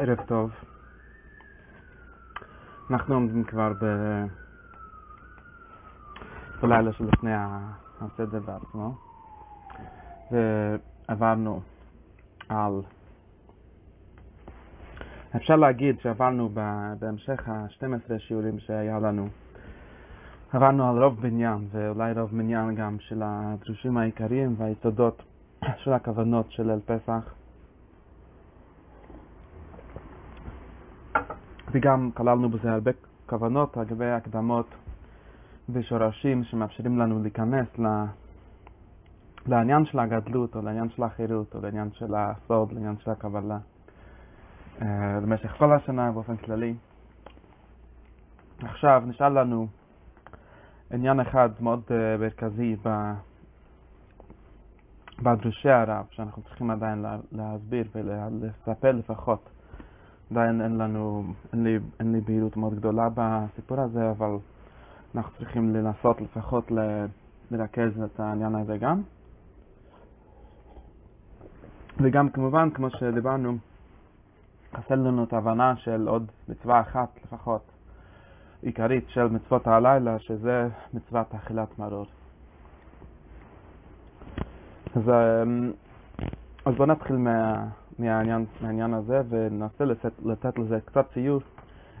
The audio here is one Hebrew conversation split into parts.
ערב טוב. אנחנו עומדים כבר ב... בלילה שלפני הסדר בעצמו, ועברנו על... אפשר להגיד שעברנו בהמשך ה-12 שיעורים שהיה לנו. עברנו על רוב בניין, ואולי רוב בניין גם של הדרושים העיקריים והיסודות של הכוונות של אל פסח. וגם כללנו בזה הרבה כוונות לגבי הקדמות ושורשים שמאפשרים לנו להיכנס לעניין של הגדלות או לעניין של החירות או לעניין של הסוד, לעניין של הקבלה במשך כל השנה באופן כללי. עכשיו נשאל לנו עניין אחד מאוד מרכזי בדרושי הרב שאנחנו צריכים עדיין להסביר ולספר לפחות עדיין אין לנו, אין לי, אין לי בהירות מאוד גדולה בסיפור הזה, אבל אנחנו צריכים לנסות לפחות לרכז את העניין הזה גם. וגם כמובן, כמו שדיברנו, חסר לנו את ההבנה של עוד מצווה אחת לפחות, עיקרית של מצוות הלילה, שזה מצוות אכילת מרור. אז, אז בואו נתחיל מה... מהעניין, מהעניין הזה וננסה לתת, לתת לזה קצת ציור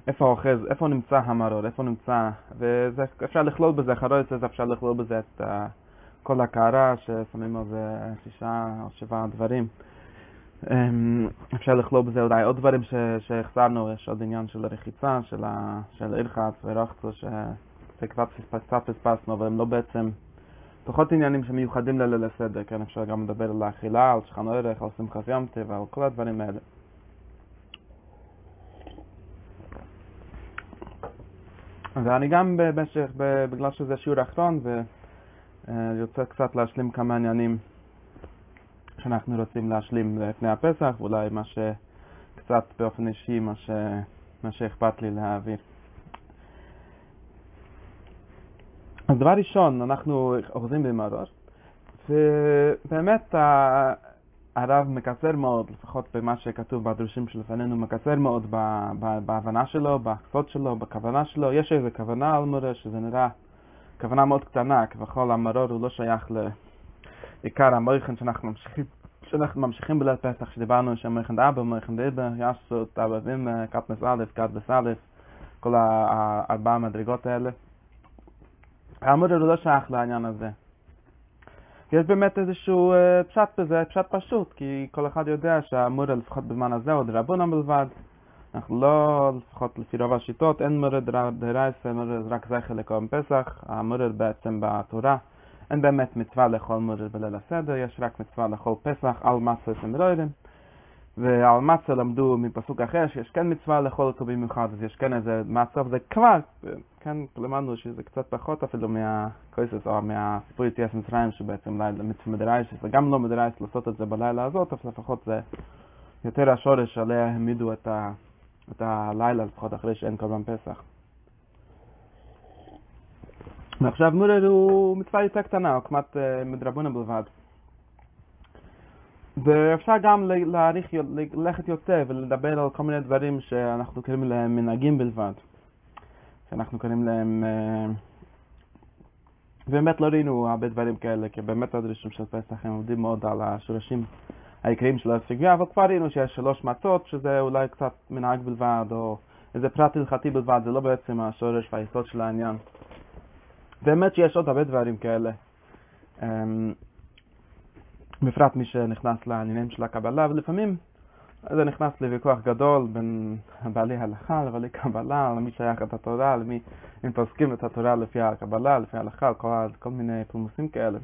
איפה אוחז, איפה נמצא המרור, איפה נמצא, ואפשר לכלול בזה, אחרי זה אפשר לכלול בזה את uh, כל הקערה ששמים על זה שישה או שבעה דברים. Um, אפשר לכלול בזה אולי עוד דברים שהחסרנו, יש עוד עניין של רחיצה, של, של אירחץ ורחצו, שקצת פספסנו, אבל הם לא בעצם פחות עניינים שמיוחדים לליל הסדר, כן, אפשר גם לדבר על האכילה, על שכן ערך, על שמחת ים טבע, על כל הדברים האלה. ואני גם במשך, בגלל שזה שיעור אחרון, ויוצא קצת להשלים כמה עניינים שאנחנו רוצים להשלים לפני הפסח, ואולי מה שקצת באופן אישי, מה, ש... מה שאכפת לי להעביר. אז דבר ראשון, אנחנו אוחזים במרור, ובאמת הרב מקצר מאוד, לפחות במה שכתוב בדרושים שלפנינו, מקצר מאוד בהבנה שלו, בהקפות שלו, בכוונה שלו. יש איזו כוונה על מורה שזה נראה כוונה מאוד קטנה, כבכל המרור הוא לא שייך לעיקר המויכן שאנחנו ממשיכים. שאנחנו ממשיכים בליל פסח, שדיברנו שם מויכן אבא, מויכן דיבר, יסות, אבא וימה, קטנס א', קטנס א', כל הארבעה המדרגות האלה. המורר הוא לא שייך לעניין הזה. יש באמת איזשהו uh, פשט בזה, פשט פשוט, כי כל אחד יודע שהמורר לפחות בזמן הזה הוא דרבונם בלבד. אנחנו לא, לפחות לפי רוב השיטות, אין מורר דרייסה, מורר רק זכר לקום פסח, המורר בעצם בתורה. אין באמת מצווה לאכול מורר בליל הסדר, יש רק מצווה לאכול פסח על מסר סמרוירים. ועל מצה למדו מפסוק אחר שיש כן מצווה לאכול אותו במיוחד, אז יש כן איזה מצה, וזה כבר, כן, למדנו שזה קצת פחות אפילו מהקויסס או מהסיפור יציאת מצרים, שבעצם אולי למצווה מדרייס, זה גם לא מדרייס לעשות את זה בלילה הזאת, אבל לפחות זה יותר השורש עליה העמידו את, ה, את הלילה, לפחות אחרי שאין קורבן פסח. ועכשיו מורד הוא מצווה יותר קטנה, הוא כמעט מדרבונה בלבד. ואפשר גם להעריך, ללכת יותר ולדבר על כל מיני דברים שאנחנו קוראים להם מנהגים בלבד. שאנחנו קוראים להם... באמת לא ראינו הרבה דברים כאלה, כי באמת הדרישים של פסח הם עובדים מאוד על השורשים העיקריים של הסוגיה, אבל כבר ראינו שיש שלוש מצות, שזה אולי קצת מנהג בלבד, או איזה פרט הלכתי בלבד, זה לא בעצם השורש והיסוד של העניין. באמת שיש עוד הרבה דברים כאלה. בפרט מי שנכנס לעניינים של הקבלה, ולפעמים זה נכנס לוויכוח גדול בין בעלי הלכה לבעלי קבלה, למי שייך את התורה, למי אם פוסקים את התורה לפי הקבלה, לפי ההלכה, כל, כל מיני פולמוסים כאלה.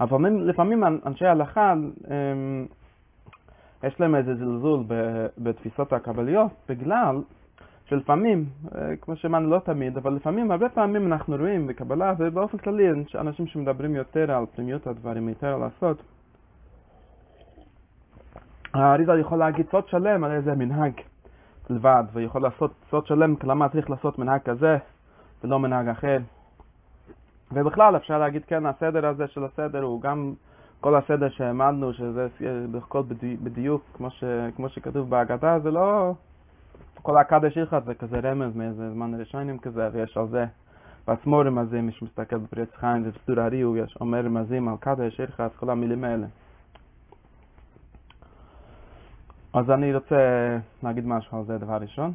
אבל לפעמים אנשי ההלכה, הם, יש להם איזה זלזול בתפיסות הקבליות, בגלל שלפעמים, כמו שאמרנו לא תמיד, אבל לפעמים, הרבה פעמים אנחנו רואים בקבלה ובאופן כללי אנשים שמדברים יותר על פנימיות הדברים, יותר על הסוד. האריזה יכול להגיד סוד שלם על איזה מנהג בלבד, ויכול לעשות סוד שלם למה צריך לעשות מנהג כזה ולא מנהג אחר. ובכלל אפשר להגיד כן, הסדר הזה של הסדר הוא גם כל הסדר שהעמדנו, שזה הכל בדיוק כמו, ש, כמו שכתוב בהגדה, זה לא... כל הקדש שלך זה כזה רמז מאיזה זמן ראשונים כזה, ויש על זה בעצמו רמזים, מי שמסתכל בפריץ חיים ובסדור הריהו, יש אומר רמזים על קדש שלך, אז כל המילים האלה. אז אני רוצה להגיד משהו על זה דבר ראשון.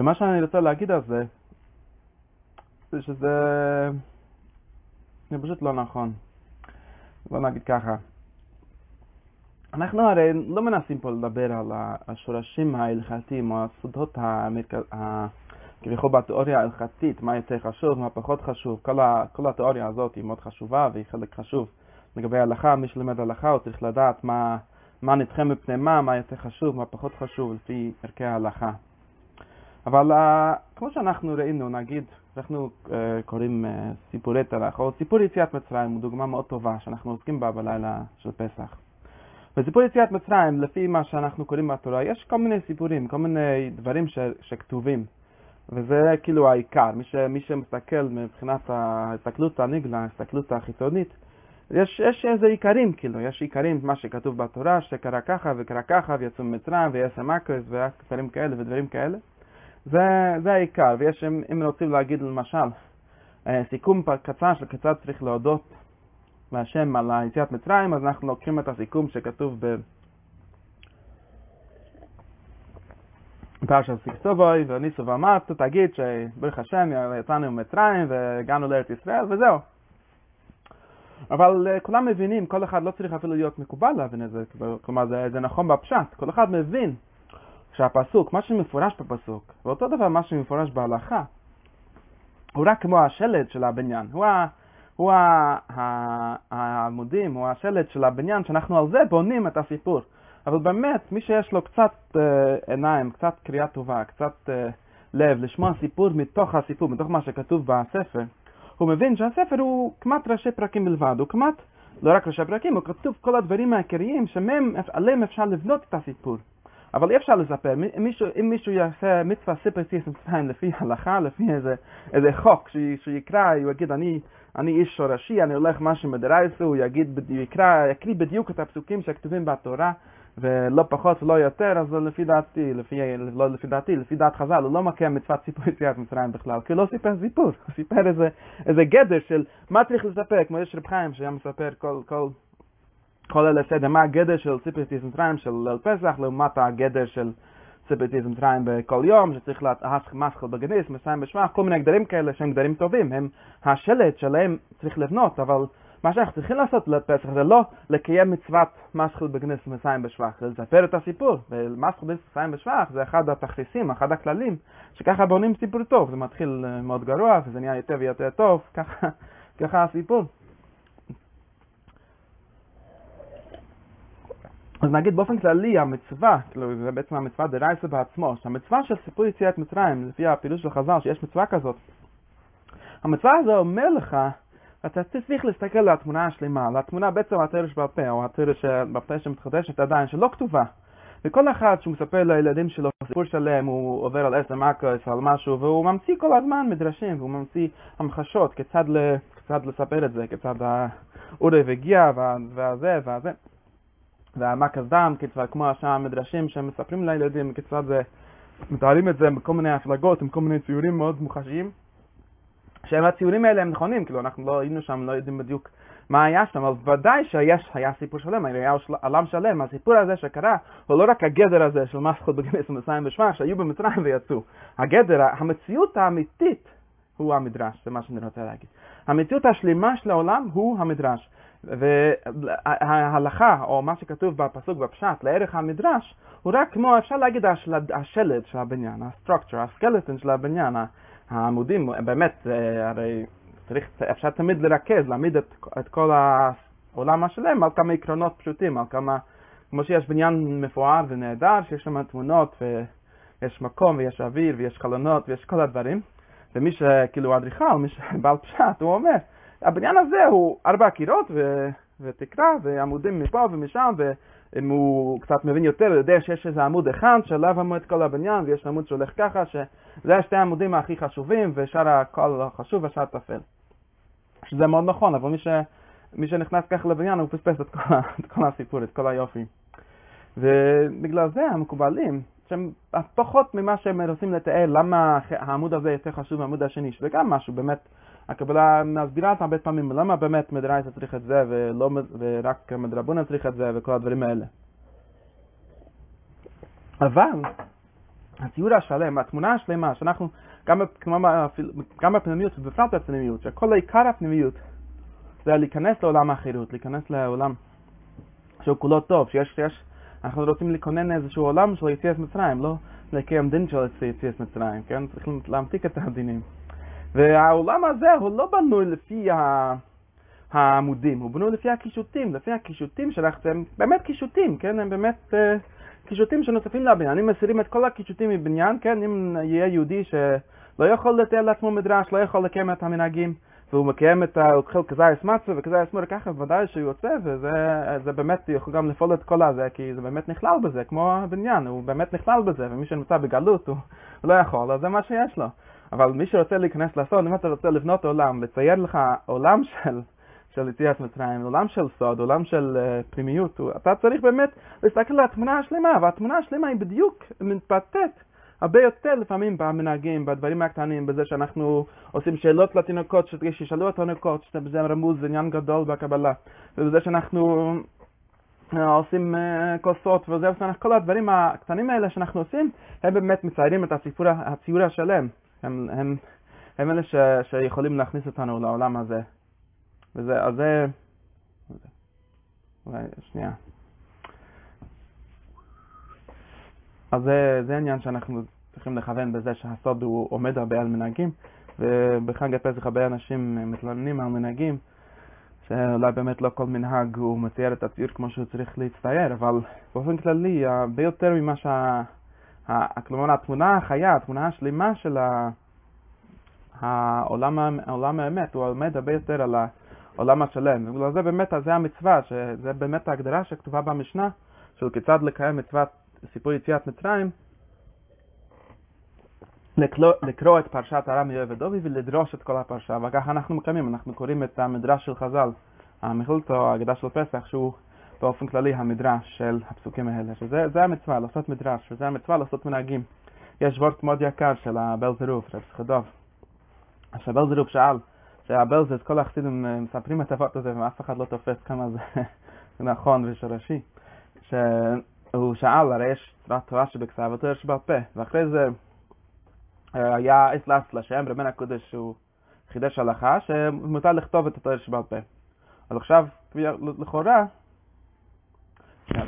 ומה שאני רוצה להגיד על זה, זה שזה זה פשוט לא נכון. בוא נגיד ככה. אנחנו הרי לא מנסים פה לדבר על השורשים ההלכתיים או הסודות כביכול בתיאוריה ההלכתית, מה יותר חשוב, מה פחות חשוב. כל, ה, כל התיאוריה הזאת היא מאוד חשובה והיא חלק חשוב לגבי ההלכה. מי שלמד הלכה הוא צריך לדעת מה, מה נדחה מפני מה, מה יותר חשוב, מה פחות חשוב לפי ערכי ההלכה. אבל uh, כמו שאנחנו ראינו, נגיד, אנחנו uh, קוראים uh, סיפורי תרח, או סיפור יציאת מצרים הוא דוגמה מאוד טובה שאנחנו עוסקים בה בלילה של פסח. בסיפור יציאת מצרים, לפי מה שאנחנו קוראים בתורה, יש כל מיני סיפורים, כל מיני דברים ש, שכתובים, וזה כאילו העיקר. מי, ש, מי שמסתכל מבחינת ההסתכלות הנגלה, ההסתכלות החיצונית, יש, יש איזה עיקרים, כאילו, יש עיקרים, מה שכתוב בתורה, שקרה ככה וקרה ככה, ויצאו ממצרים, ויש המקרס, ודברים כאלה ודברים כאלה. זה, זה העיקר, ויש, אם, אם רוצים להגיד למשל, אה, סיכום קצר של כיצד צריך להודות להשם על היציאת מצרים, אז אנחנו לוקחים את הסיכום שכתוב ב... פרשת סיקסובוי וניסו ואמרת, תגיד שברוך השם יצאנו ממצרים והגענו לארץ ישראל וזהו. אבל uh, כולם מבינים, כל אחד לא צריך אפילו להיות מקובל להבין את זה, כלומר זה, זה נכון בפשט, כל אחד מבין שהפסוק, מה שמפורש בפסוק, ואותו דבר מה שמפורש בהלכה, הוא רק כמו השלד של הבניין, הוא, ה, הוא העמודים, הוא השלד של הבניין, שאנחנו על זה בונים את הסיפור. אבל באמת, מי שיש לו קצת uh, עיניים, קצת קריאה טובה, קצת uh, לב, לשמוע סיפור מתוך הסיפור, מתוך מה שכתוב בספר, הוא מבין שהספר הוא כמעט ראשי פרקים בלבד, הוא כמעט, לא רק ראשי פרקים, הוא כתוב כל הדברים העיקריים שעליהם אפשר לבנות את הסיפור. אבל אי אפשר לספר, אם מישהו, יעשה מצווה סיפר סיס מצרים לפי הלכה, לפי איזה, איזה חוק שיקרא, הוא יגיד אני, אני איש שורשי, אני הולך משהו מדרייסו, הוא יגיד, יקרא, יקריא בדיוק את הפסוקים שכתובים בתורה, ולא פחות ולא יותר, אז לפי דעתי, לפי, לא לפי דעתי, לפי דעת חז"ל, הוא לא מקיים מצוות סיפור יציאת מצרים בכלל, כי הוא לא סיפר סיפור, הוא סיפר איזה, איזה גדר של מה צריך לספר, כמו יש רב חיים שהיה מספר כל, כל, כל אלה סדר, מה הגדר של יציאת מצרים של ליל פסח, לעומת הגדר של יציאת מצרים בכל יום, שצריך להסך מסחל בגניס, מסיים בשמח, כל מיני גדרים כאלה שהם גדרים טובים, הם השלט שלהם צריך לבנות, אבל מה שאנחנו צריכים לעשות לפסח זה לא לקיים מצוות מסחל בגנס ומסיים בשבח, זה לספר את הסיפור. ומסחל בגנס ומסיים בשבח זה אחד התכריסים, אחד הכללים, שככה בונים סיפור טוב. זה מתחיל אה, מאוד גרוע וזה נהיה יותר ויותר טוב, ככה, ככה הסיפור. אז נגיד באופן כללי המצווה, כאילו זה בעצם המצווה דרייסה בעצמו, שהמצווה של סיפור יציאת מצרים, לפי הפילוש של חז"ל, שיש מצווה כזאת, המצווה הזו אומר לך אתה צריך להסתכל על התמונה השלמה, על התמונה בעצם התרא שבעל פה, או התרא שבעל פה שמתחדשת עדיין, שלא כתובה. וכל אחד שהוא מספר לילדים שלו סיפור שלם, הוא עובר על עשר מקרס, על משהו, והוא ממציא כל הזמן מדרשים, והוא ממציא המחשות, כיצד לספר את זה, כיצד האורי הגיע, והזה, והזה. והמקס דם, כיצד כמו השאר המדרשים שמספרים לילדים, כיצד זה, מתארים את זה בכל מיני הפלגות, עם כל מיני ציורים מאוד מוחשיים. שהם הציורים האלה הם נכונים, כאילו אנחנו לא היינו שם, לא יודעים בדיוק מה היה שם, אבל ודאי שיש, היה סיפור שלם, היה עולם שלם, הסיפור הזה שקרה הוא לא רק הגדר הזה של מסכות בגנס ומצרים ושמח שהיו במצרים ויצאו, הגדר, המציאות האמיתית הוא המדרש, זה מה שאני רוצה להגיד. המציאות השלימה של העולם הוא המדרש. וההלכה, או מה שכתוב בפסוק בפשט, לערך המדרש, הוא רק כמו, אפשר להגיד, השלד של הבניין, הסטרוקצ'ר, הסקלטון של הבניין, העמודים, באמת, הרי צריך, אפשר תמיד לרכז, להעמיד את, את כל העולם השלם על כמה עקרונות פשוטים, על כמה, כמו שיש בניין מפואר ונהדר, שיש שם תמונות ויש מקום ויש אוויר ויש חלונות ויש כל הדברים, ומי שכאילו אדריכל, מי שבעל פשט, הוא אומר, הבניין הזה הוא ארבע קירות ו... ותקרה ועמודים מפה ומשם אם הוא קצת מבין יותר, הוא יודע שיש איזה עמוד אחד שעליו עמוד את כל הבניין, ויש עמוד שהולך ככה, שזה השתי העמודים הכי חשובים, ושאר הכל חשוב ושאר טפל. שזה מאוד נכון, אבל מי מי שנכנס ככה לבניין הוא פספס את כל, את כל הסיפור, את כל היופי. ובגלל זה המקובלים, שהם פחות ממה שהם רוצים לתאר, למה העמוד הזה יותר חשוב מהעמוד השני, שזה גם משהו באמת, הקבלה מסבירה אותם הרבה פעמים, למה באמת מדרייסה צריך את זה, ולא, ורק מדרבונה צריך את זה, וכל הדברים האלה. אבל הציור השלם, התמונה השלמה, שאנחנו, גם בפנימיות ובפרט בפנימיות, שכל העיקר הפנימיות זה להיכנס לעולם החירות, להיכנס לעולם שהוא כולו טוב, שיש, שיש, אנחנו רוצים לכונן איזשהו עולם של יציאת מצרים, לא לקיים דין של יציאת מצרים, כן? צריכים להמתיק את הדינים. והעולם הזה הוא לא בנוי לפי העמודים, הוא בנוי לפי הקישוטים, לפי הקישוטים שאנחנו, הם באמת קישוטים, כן? הם באמת... אה, קישוטים שנוספים לבניין. אם מסירים את כל הקישוטים מבניין, כן, אם יהיה יהודי שלא יכול לתאר לעצמו מדרש, לא יכול לקיים את המנהגים, והוא מקיים את ה... הוא אוכל כזייס מצה וכזייס מורה ככה, בוודאי שהוא יוצא, וזה באמת יכול גם לפעול את כל הזה, כי זה באמת נכלל בזה, כמו הבניין, הוא באמת נכלל בזה, ומי שנמצא בגלות הוא, הוא לא יכול, אז זה מה שיש לו. אבל מי שרוצה להיכנס לסוד, אם אתה רוצה לבנות עולם, לצייר לך עולם של של יציאת מצרים, עולם של סוד, עולם של uh, פנימיות, אתה צריך באמת להסתכל על התמונה השלמה, והתמונה השלמה היא בדיוק מתבטאת הרבה יותר לפעמים במנהגים, בדברים הקטנים, בזה שאנחנו עושים שאלות לתינוקות, שישאלו את התינוקות, שזה רמוז, זה עניין גדול בקבלה, ובזה שאנחנו uh, עושים uh, כוסות וזה, כל הדברים הקטנים האלה שאנחנו עושים, הם באמת מציירים את הציור השלם, הם, הם, הם אלה ש, שיכולים להכניס אותנו לעולם הזה. וזה, אז זה... אולי, שנייה. אז זה, זה עניין שאנחנו צריכים לכוון בזה שהסוד הוא עומד הרבה על מנהגים, ובחג הפסח הרבה אנשים מתלוננים על מנהגים, שאולי באמת לא כל מנהג הוא מצייר את הציור כמו שהוא צריך להצטייר, אבל באופן כללי, הרבה יותר ממה שה... כלומר, התמונה החיה, התמונה השלימה של העולם האמת, הוא עומד הרבה יותר על. העולם השלם. ובגלל זה באמת, זה המצווה, שזה באמת ההגדרה שכתובה במשנה, של כיצד לקיים מצוות סיפור יציאת מצרים, לקרוא, לקרוא את פרשת הרם יואב ודובי ולדרוש את כל הפרשה, וככה אנחנו מקיימים, אנחנו קוראים את המדרש של חז"ל, המחילתו, ההגדה של פסח, שהוא באופן כללי המדרש של הפסוקים האלה, שזה המצווה, לעשות מדרש, וזה המצווה לעשות מנהגים. יש וורט מאוד יקר של הבל זירוף, רב סחדוב, שהבל זירוף שאל, שהבל זה, כל החסידים מספרים את הוות הזה ואף אחד לא תופס כמה זה נכון ושורשי. שהוא שאל, הרי יש תורה שבכתב ותורה שבעל פה, ואחרי זה אה, היה אסלאס לשם, רבן הקודש שהוא חידש הלכה, שמותר לכתוב את התורה שבעל פה. אז עכשיו, לכאורה, שנייה,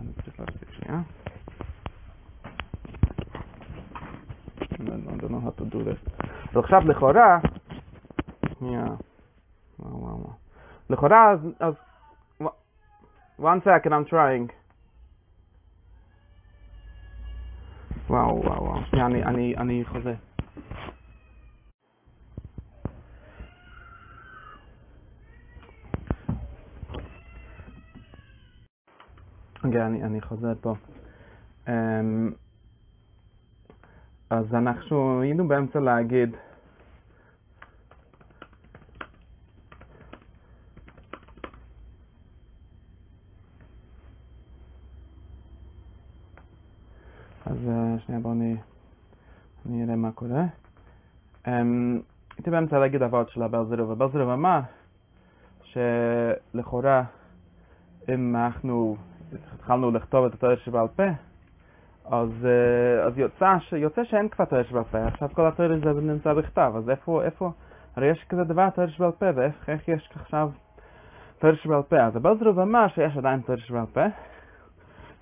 אני צריך להפסיק שנייה. I don't know how to do this. ועכשיו לכאורה, שנייה, וואו וואו וואו, לכאורה אז, אז, one second I'm trying. וואו וואו וואו, שנייה, אני, אני, אני חוזר. רגע, אני, אני חוזר פה. Um, אז אנחנו היינו באמצע להגיד אז אה, שנייה בואו אני אראה מה קורה. אמ, הייתי באמצע להגיד אבות של. הבל זירוב אמר שלכאורה אם אנחנו התחלנו לכתוב את התואר שבעל פה אז, אה, אז יוצא, ש... יוצא שאין כבר תואר שבעל פה, עכשיו כל התואר הזה נמצא בכתב, אז איפה, איפה, הרי יש כזה דבר תואר שבעל פה, ואיך יש עכשיו תואר שבעל פה? אז הבלזרוב אמר שיש עדיין תואר שבעל פה,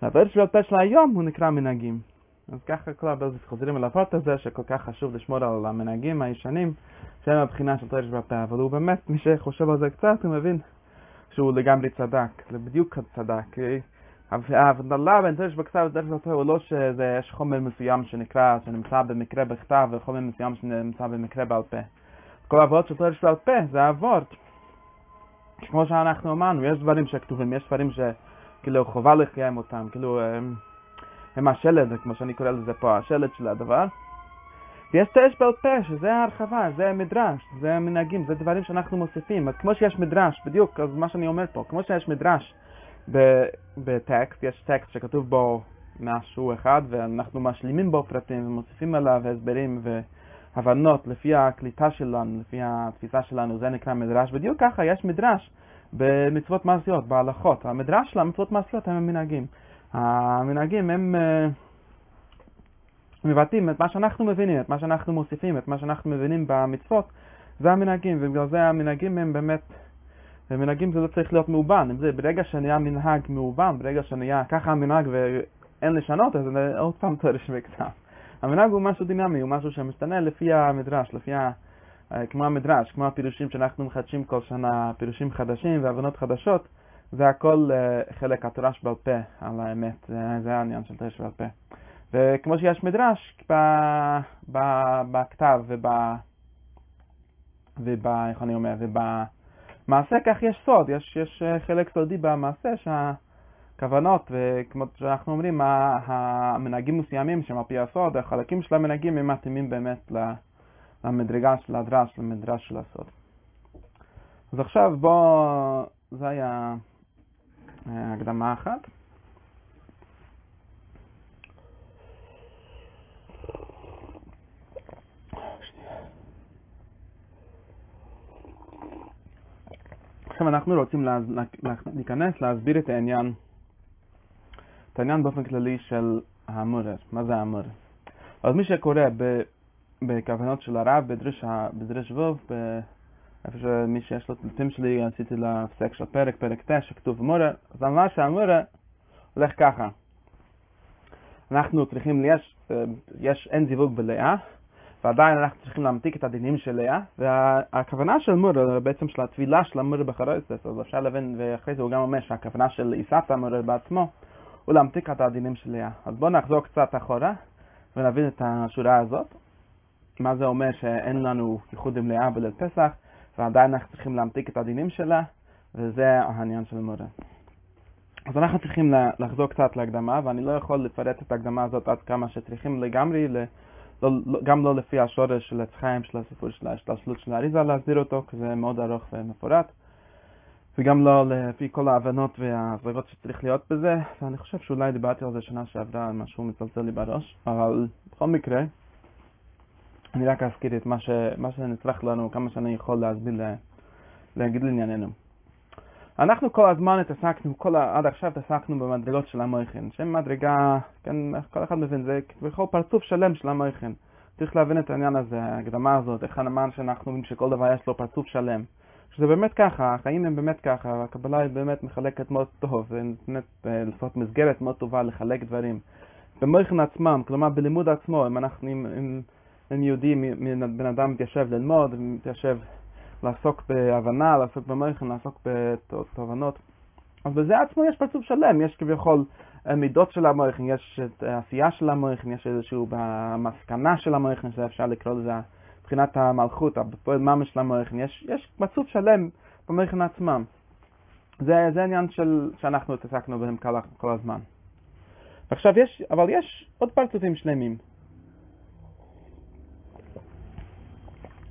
והתואר שבעל פה של היום הוא נקרא מנהגים. אז ככה כל הבלזרוב חוזרים על הפרט הזה, שכל כך חשוב לשמור על המנהגים הישנים, שהם הבחינה של תואר שבעל פה, אבל הוא באמת, מי שחושב על זה קצת, הוא מבין שהוא לגמרי צדק, זה בדיוק צדק. ההבדלה בין תרש בכתב ותרש בכתב הוא לא שיש חומר מסוים שנקרא, שנמצא במקרה בכתב וחומר מסוים שנמצא במקרה בעל פה. כל העבוד של תרש בעל פה זה העבוד. כמו שאנחנו אמרנו, יש דברים שכתובים, יש דברים שכאילו חובה לקיים אותם, כאילו הם, הם השלד, כמו שאני קורא לזה פה, השלד של הדבר. ויש תרש בעל פה, שזה ההרחבה, זה המדרש, זה המנהגים, זה דברים שאנחנו מוסיפים. אז כמו שיש מדרש, בדיוק, אז מה שאני אומר פה, כמו שיש מדרש בטקסט, יש טקסט שכתוב בו משהו אחד, ואנחנו משלימים בו פרטים ומוסיפים עליו הסברים והבנות לפי הקליטה שלנו, לפי התפיסה שלנו, זה נקרא מדרש. בדיוק ככה, יש מדרש במצוות מעשיות, בהלכות. המדרש של המצוות מעשיות הם המנהגים. המנהגים הם... מבטאים את מה שאנחנו מבינים, את מה שאנחנו מוסיפים, את מה שאנחנו מבינים במצוות, זה המנהגים, ובגלל זה המנהגים הם באמת, מנהגים זה לא צריך להיות מאובן, זה ברגע שנהיה מנהג מאובן, ברגע שנהיה ככה המנהג ואין לשנות, אז עוד פעם תורש וכתב. המנהג הוא משהו דינמי, הוא משהו שמשתנה לפי המדרש, לפי ה... כמו המדרש, כמו הפירושים שאנחנו מחדשים כל שנה, פירושים חדשים והבנות חדשות, זה הכל חלק התורש בעל פה על האמת, זה העניין של תורש בעל פה. וכמו שיש מדרש ב, בכתב וב... וב... איך אני אומר? ובמעשה כך יש סוד, יש, יש חלק סודי במעשה שהכוונות, וכמו שאנחנו אומרים, המנהגים מסוימים שהם על פי הסוד, החלקים של המנהגים הם מתאימים באמת למדרגה של הדרש, למדרש של הסוד. אז עכשיו בוא, זה היה הקדמה אחת. עכשיו אנחנו רוצים לה, להיכנס, להסביר את העניין, את העניין באופן כללי של המורר. מה זה המורר? אז מי שקורא בכוונות של הרב, בדרש, בדרש ווב, איפה שמי שיש לו תלתים שלי, עשיתי להפסק של פרק, פרק 9, שכתוב מורר, אז אמר שהמורר הולך ככה. אנחנו צריכים, יש, יש אין זיווג בלאה, ועדיין אנחנו צריכים להמתיק את הדינים של לאה, והכוונה של מורה, בעצם של הטבילה של המורה בחרויסס, אז אפשר להבין, ואחרי זה הוא גם אומר שהכוונה של עיסת המורה בעצמו, הוא להמתיק את הדינים של לאה. אז בואו נחזור קצת אחורה, ונבין את השורה הזאת, מה זה אומר שאין לנו ייחוד עם לאה בליל פסח, ועדיין אנחנו צריכים להמתיק את הדינים שלה, וזה העניין של מורה. אז אנחנו צריכים לחזור קצת להקדמה, ואני לא יכול לפרט את ההקדמה הזאת עד כמה שצריכים לגמרי, גם לא לפי השורש של עץ חיים של הסיפור של ההשתלשלות של האריזה להסביר אותו, כי זה מאוד ארוך ומפורט, וגם לא לפי כל ההבנות וההסברות שצריך להיות בזה, ואני חושב שאולי דיברתי על זה שנה שעברה, משהו מצלצל לי בראש, אבל בכל מקרה, אני רק אזכיר את מה, ש, מה שנצטרך לנו, כמה שאני יכול להסביר, להגיד לענייננו. אנחנו כל הזמן התעסקנו, כל. עד עכשיו התעסקנו במדרגות של המויכן, שהן מדרגה, כן, כל אחד מבין, זה בכל פרצוף שלם של המויכן. צריך להבין את העניין הזה, ההקדמה הזאת, איך הנאמן שאנחנו אומרים שכל דבר יש לו פרצוף שלם. שזה באמת ככה, החיים הם באמת ככה, הקבלה היא באמת מחלקת מאוד טוב, ונותנת אה, לעשות מסגרת מאוד טובה לחלק דברים. במויכן עצמם, כלומר בלימוד עצמו, אם אנחנו, אם, אם, אם יהודי, בן אדם מתיישב ללמוד, מתיישב לעסוק בהבנה, לעסוק במויכן, לעסוק בתובנות. אז בזה עצמו יש פרצוף שלם, יש כביכול אה, מידות של המויכן, יש את העשייה של המויכן, יש איזשהו במסקנה של המויכן, שאפשר לקרוא לזה מבחינת המלכות, הפועל ממש של המויכן, יש, יש פרצוף שלם במויכן עצמם. זה, זה עניין של, שאנחנו התעסקנו בהם כל, כל הזמן. עכשיו יש, אבל יש עוד פרצופים שלמים.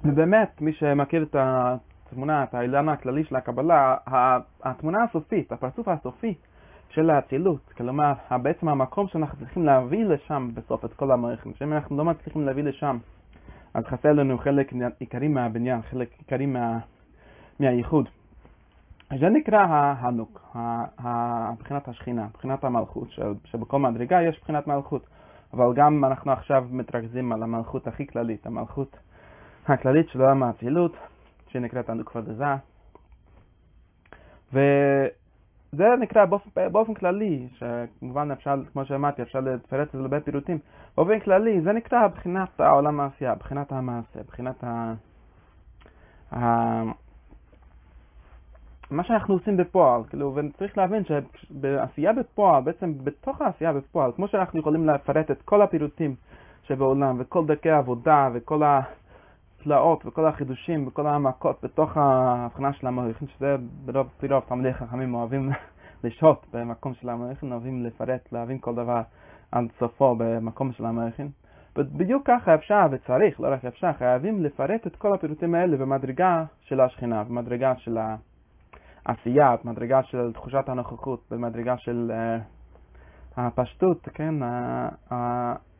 ובאמת, מי שמכיר את התמונה, את האילן הכללי של הקבלה, התמונה הסופית, הפרצוף הסופי של האצילות, כלומר, בעצם המקום שאנחנו צריכים להביא לשם בסוף את כל המערכת, שאם אנחנו לא מצליחים להביא לשם, אז חסר לנו חלק עיקרי מהבניין, חלק עיקרי מה, מהייחוד. זה נקרא ההנוק, מבחינת השכינה, מבחינת המלכות, שבכל מדרגה יש מבחינת מלכות, אבל גם אנחנו עכשיו מתרכזים על המלכות הכי כללית, המלכות הכללית של עולם האצילות, שנקראת הנוקפה דזה. וזה נקרא באופן, באופן כללי, שכמובן אפשר, כמו שאמרתי, אפשר לפרט את זה להרבה פירוטים. באופן כללי, זה נקרא בחינת העולם העשייה, בחינת המעשה, בחינת ה... ה... מה שאנחנו עושים בפועל, כאילו, וצריך להבין שבעשייה בפועל, בעצם בתוך העשייה בפועל, כמו שאנחנו יכולים לפרט את כל הפירוטים שבעולם, וכל דרכי העבודה, וכל ה... הפלאות וכל החידושים וכל העמקות בתוך ההבחנה של המעריכים, שזה ברוב פי תלמידי חכמים אוהבים לשהות במקום של המעריכים, אוהבים לפרט, להבין כל דבר עד סופו במקום של המעריכים. בדיוק ככה אפשר וצריך, לא רק אפשר, חייבים לפרט את כל הפירוטים האלה במדרגה של השכינה, במדרגה של העשייה, במדרגה של תחושת הנוכחות, במדרגה של uh, הפשטות, כן,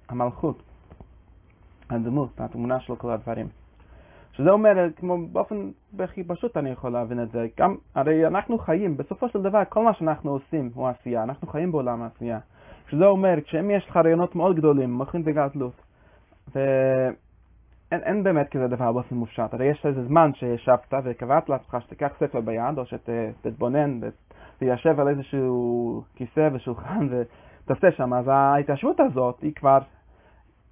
המלכות, הדמות, התמונה של כל הדברים. שזה אומר, כמו באופן הכי פשוט אני יכול להבין את זה, גם, הרי אנחנו חיים, בסופו של דבר כל מה שאנחנו עושים הוא עשייה, אנחנו חיים בעולם העשייה. שזה אומר, כשאם יש לך רעיונות מאוד גדולים, מוכרים בגדלות, ואין אין באמת כזה דבר באופן מופשט, הרי יש איזה זמן שישבת וקבעת לעצמך שתיקח ספר ביד, או שתתבונן ותיישב על איזשהו כיסא ושולחן ותעשה שם, אז ההתיישבות הזאת היא כבר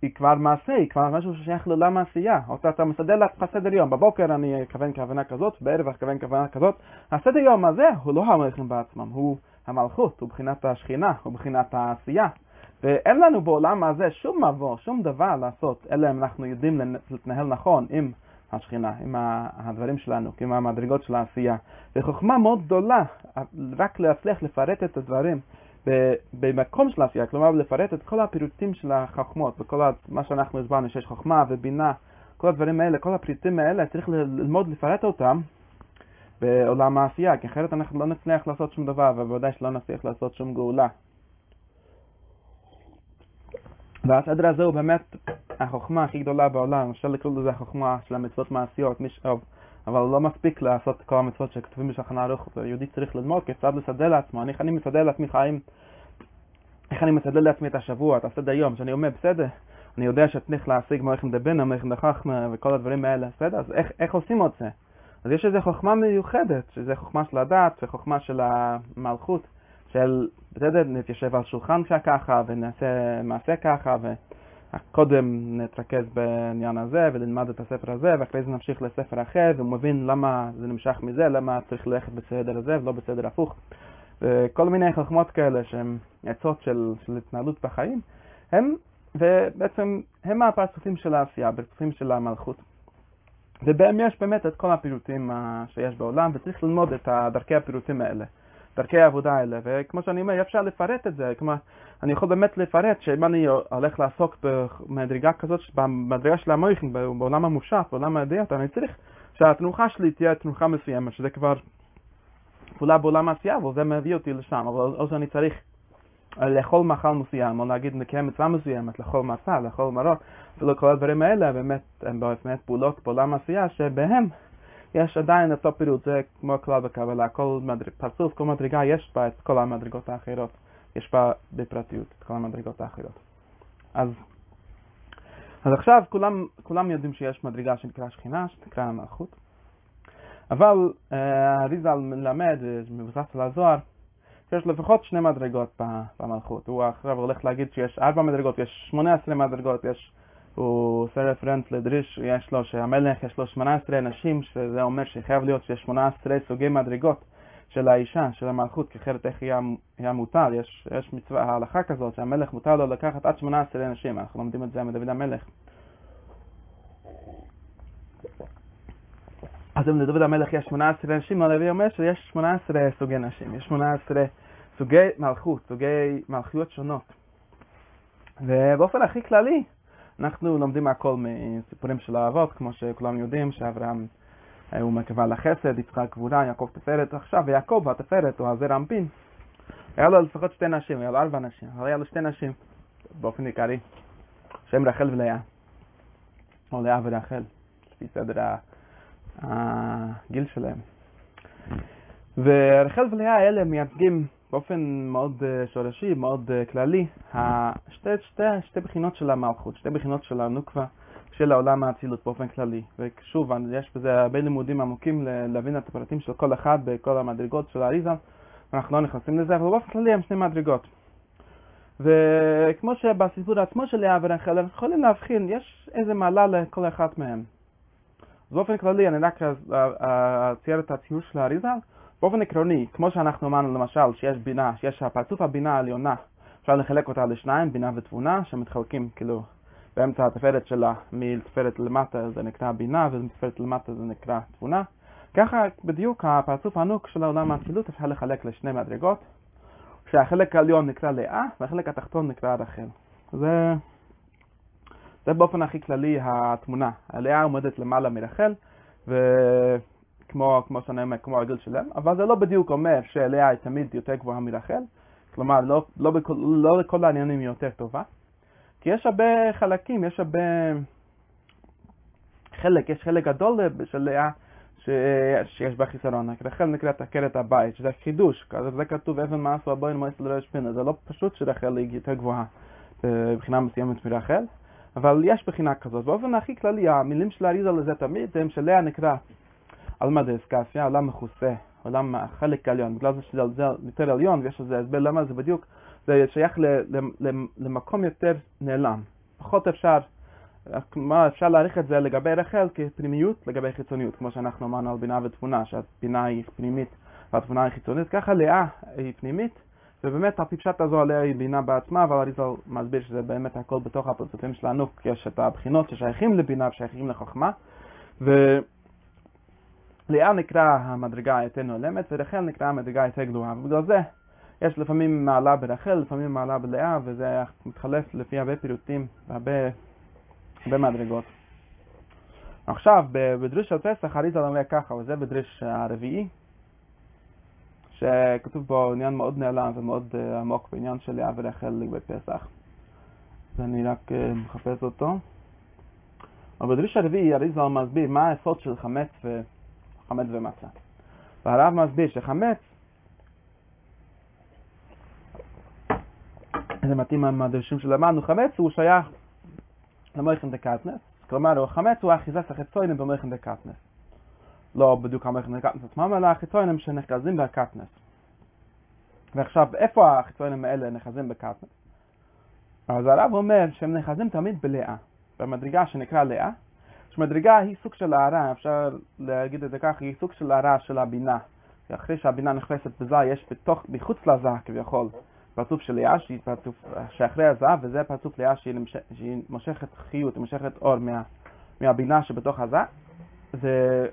היא כבר מעשה, היא כבר משהו ששייך לעולם העשייה. או אתה מסדר לעצמך סדר יום, בבוקר אני אכוון כוונה כזאת, בערב אכוון כוונה כזאת. הסדר יום הזה הוא לא המלכים בעצמם, הוא המלכות, הוא בחינת השכינה, הוא בחינת העשייה. ואין לנו בעולם הזה שום מבוא, שום דבר לעשות, אלא אם אנחנו יודעים להתנהל נכון עם השכינה, עם הדברים שלנו, עם המדרגות של העשייה. וחוכמה מאוד גדולה, רק להצליח לפרט את הדברים. במקום של העשייה, כלומר לפרט את כל הפירוטים של החוכמות, וכל מה שאנחנו הסברנו, שיש חוכמה ובינה, כל הדברים האלה, כל הפריטים האלה, צריך ללמוד לפרט אותם בעולם העשייה, כי אחרת אנחנו לא נצליח לעשות שום דבר, ובוודאי שלא נצליח לעשות שום גאולה. והסדר הזה הוא באמת החוכמה הכי גדולה בעולם, אפשר לקרוא לזה החוכמה של המצוות מעשיות, מי שאוב. אבל לא מספיק לעשות כל המצוות שכתובים בשולחן ערוך, יהודי צריך ללמוד כיצד לסדר לעצמו. אני, אני מסדר לעצמי חיים, איך אני מסדר לעצמי את השבוע, את הסדר יום, שאני אומר, בסדר, אני יודע שצריך להשיג מלאכם דבינה, מלאכם דחכמה וכל הדברים האלה, בסדר, אז איך, איך עושים את זה? אז יש איזו חוכמה מיוחדת, שזה חוכמה של הדת וחוכמה של המלכות, של בסדר, נתיישב על שולחן ככה ונעשה מעשה ככה, ו... קודם נתרכז בעניין הזה ונלמד את הספר הזה ואחרי זה נמשיך לספר אחר ומבין למה זה נמשך מזה, למה צריך ללכת בסדר הזה ולא בסדר הפוך. וכל מיני חכמות כאלה שהן עצות של, של התנהלות בחיים הם, ובעצם הם הפרצופים של העשייה, הפרצופים של המלכות. ובהם יש באמת את כל הפירוטים שיש בעולם וצריך ללמוד את דרכי הפירוטים האלה דרכי העבודה האלה, וכמו שאני אומר, אפשר לפרט את זה, כלומר, אני יכול באמת לפרט שאם אני הולך לעסוק במדרגה כזאת, במדרגה של המויכין, בעולם המופשט, בעולם הידיעות, אני צריך שהתנוחה שלי תהיה תנוחה מסוימת, שזה כבר פעולה בעולם העשייה, וזה מביא אותי לשם, אבל או שאני צריך לאכול מאכל מסוים, או להגיד לקיים מצווה מסוימת, לאכול מצה, לאכול מרוק, ולכל הדברים האלה, באמת, הם באמת פעולות בעולם העשייה, שבהם יש עדיין אותו פירוט, זה כמו כלל בקבלה, כל מדרג, פרצוף, כל מדרגה יש בה את כל המדרגות האחרות, יש בה בפרטיות את כל המדרגות האחרות. אז, אז עכשיו כולם, כולם יודעים שיש מדרגה שנקרא שכינה, שנקרא המלכות, אבל אריזל אה, מלמד, מבוסס על הזוהר, שיש לפחות שני מדרגות במלכות. הוא עכשיו הולך להגיד שיש ארבע מדרגות, יש שמונה עשרה מדרגות, יש הוא עושה רפרנס לדריש, יש לו, שהמלך יש לו 18 נשים, שזה אומר שחייב להיות שיש 18 סוגי מדרגות של האישה, של המלכות, כי אחרת איך יהיה מותר, יש, יש מצווה, ההלכה כזאת, שהמלך מותר לו לקחת עד 18 נשים, אנחנו לומדים את זה מדוד המלך. אז אם לדוד המלך יש 18 נשים, הלוי אומר שיש 18 סוגי נשים, יש 18 סוגי מלכות, סוגי מלכויות שונות. ובאופן הכי כללי, אנחנו לומדים הכל מסיפורים של האבות, כמו שכולם יודעים, שאברהם אה, הוא מקווה לחסד, יצחק גבורה, יעקב תפארת, עכשיו ויעקב והתפארת הוא הזר אנפין. היה לו לפחות שתי נשים, היה לו ארבע נשים, אבל היה לו שתי נשים באופן עיקרי, שם רחל ולאה, או לאה ורחל, לפי סדר הגיל שלהם. ורחל ולאה האלה מייצגים באופן מאוד אה, שורשי, מאוד אה, כללי, שתי, שתי, שתי בחינות של המלכות, שתי בחינות של הנוקבה של העולם האצילות באופן כללי. ושוב, יש בזה הרבה לימודים עמוקים להבין את הפרטים של כל אחד בכל המדרגות של האריזה, אנחנו לא נכנסים לזה, אבל באופן כללי הם שני מדרגות. וכמו שבסיפור עצמו של לאה ורחל, אנחנו יכולים להבחין, יש איזה מעלה לכל אחת מהם. באופן כללי, אני רק אצייר את הציור של האריזה, באופן עקרוני, כמו שאנחנו אמרנו למשל, שיש בינה, שיש הפרצוף הבינה העליונה, אפשר לחלק אותה לשניים, בינה ותבונה, שמתחלקים כאילו באמצע התפארת שלה, מתפארת למטה זה נקרא בינה, ומתפארת למטה זה נקרא תבונה. ככה בדיוק הפרצוף הענוק של העולם האצילות אפשר לחלק לשני מדרגות, שהחלק העליון נקרא לאה, והחלק התחתון נקרא רחל. זה זה באופן הכי כללי התמונה. הלאה עומדת למעלה מרחל, וכמו כמו שאני אומר, כמו הרגיל שלהם, אבל זה לא בדיוק אומר שלאה היא תמיד יותר גבוהה מרחל, כלומר, לא, לא, בכל, לא לכל העניינים היא יותר טובה, כי יש הרבה חלקים, יש הרבה חלק, יש חלק גדול של לאה שיש בה חיסרון. רחל נקראת עקרת הבית, שזה חידוש, זה כתוב אבן מעשו הבוין מועצת לראש פינה, זה לא פשוט שרחל היא יותר גבוהה מבחינה מסוימת מרחל, אבל יש בחינה כזאת. באופן הכי כללי, המילים של האריזה לזה תמיד הם שלאה נקרא עלמא דאסקסיה, עולם מכוסה, עולם חלק עליון, בגלל זה שזה יותר עליון ויש לזה הסבר למה זה בדיוק, זה שייך למקום יותר נעלם. פחות אפשר מה אפשר להעריך את זה לגבי רחל כפנימיות לגבי חיצוניות, כמו שאנחנו אמרנו על בינה ותבונה, שהבינה היא פנימית והתבונה היא חיצונית, ככה לאה היא פנימית, ובאמת הפשט הזו עליה היא בינה בעצמה, אבל אריזל מסביר שזה באמת הכל בתוך הפרצופים שלנו, כי יש את הבחינות ששייכים לבינה ושייכים לחוכמה, ולאה נקרא המדרגה היותר נעלמת, ורחל נקרא המדרגה היותר גדולה, ובגלל זה יש לפעמים מעלה ברחל, לפעמים מעלה בלאה, וזה מתחלף לפי הרבה פירוטים והרבה במדרגות. עכשיו, בדריש של פסח אריזה אומר ככה, וזה בדריש הרביעי, שכתוב בו עניין מאוד נעלם ומאוד עמוק בעניין של לאה ורחל לגבי פסח. ואני רק מחפש אותו. אבל בדריש הרביעי אריזה מסביר מה היסוד של חמץ, ו... חמץ ומצה. והרב מסביר שחמץ זה מתאים מהדרישים שלמדנו, חמץ הוא שייך למויכן דקטנס, כלומר החמץ הוא אחיזת החיצונים במויכן דקטנס. לא בדיוק המויכן דקטנס עצמם, אלא החיצונים שנחזים בקטנס. ועכשיו, איפה החיצונים האלה נחזים בקטנס? אז הרב אומר שהם נחזים תמיד בלאה, במדרגה שנקרא לאה, שמדרגה היא סוג של הערה, אפשר להגיד את זה ככה, היא סוג של הערה של הבינה. אחרי שהבינה נכנסת בזה, יש בתוך, מחוץ לזה כביכול, פרצוף של שהיא פרצוף שאחרי הזהב, וזה פרצוף לאה שהיא, שהיא מושכת חיות, היא מושכת אור מה, מהבינה שבתוך הזה. והאור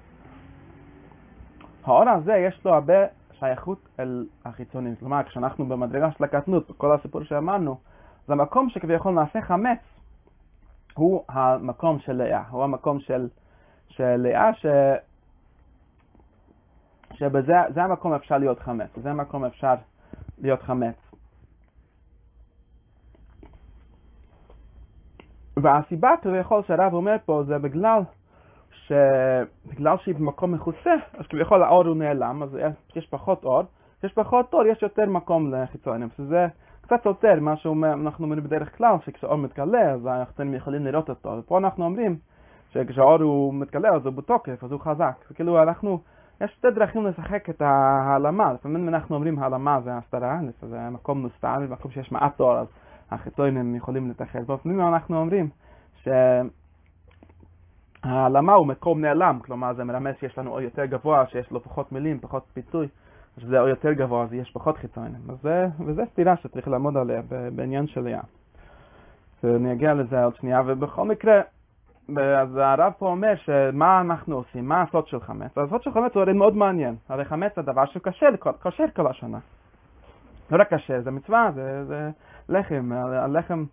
הזה יש לו הרבה שייכות אל החיצונים. כלומר, כשאנחנו במדרגה של הקטנות, כל הסיפור שאמרנו, זה המקום שכביכול נעשה חמץ, הוא המקום של לאה, הוא המקום של, של לאה, ש... שבזה המקום אפשר להיות חמץ, זה המקום אפשר להיות חמץ. והסיבה כביכול שהרב אומר פה זה בגלל שבגלל שהיא במקום מכוסה, אז כביכול האור הוא נעלם, אז יש פחות אור, יש פחות אור, יש יותר מקום לחיצונים, שזה קצת סותר מה שאנחנו אומרים בדרך כלל, שכשהאור מתגלה אז החיצונים יכולים לראות אותו, ופה אנחנו אומרים שכשהאור הוא מתגלה אז הוא בתוקף, אז הוא חזק, כאילו אנחנו, יש שתי דרכים לשחק את ההעלמה, לפעמים אנחנו אומרים העלמה זה הסתרה, זה מקום מוסתר, מקום שיש מעט אור, אז החיצונים יכולים לתחל. באופנים אנחנו אומרים שהעלמה הוא מקום נעלם, כלומר זה מרמז שיש לנו או יותר גבוה, שיש לו פחות מילים, פחות פיצוי, שזה או יותר גבוה אז יש פחות חיצונים. וזה, וזה סתירה שצריך לעמוד עליה בעניין של ים. ואני אגיע לזה עוד שנייה, ובכל מקרה, אז הרב פה אומר שמה אנחנו עושים, מה הסוד של חמץ? הסוד של חמץ הוא הרי מאוד מעניין, הרי חמץ זה דבר שקשה כל השנה. לא רק קשה, זה מצווה, זה, זה לחם, הלחם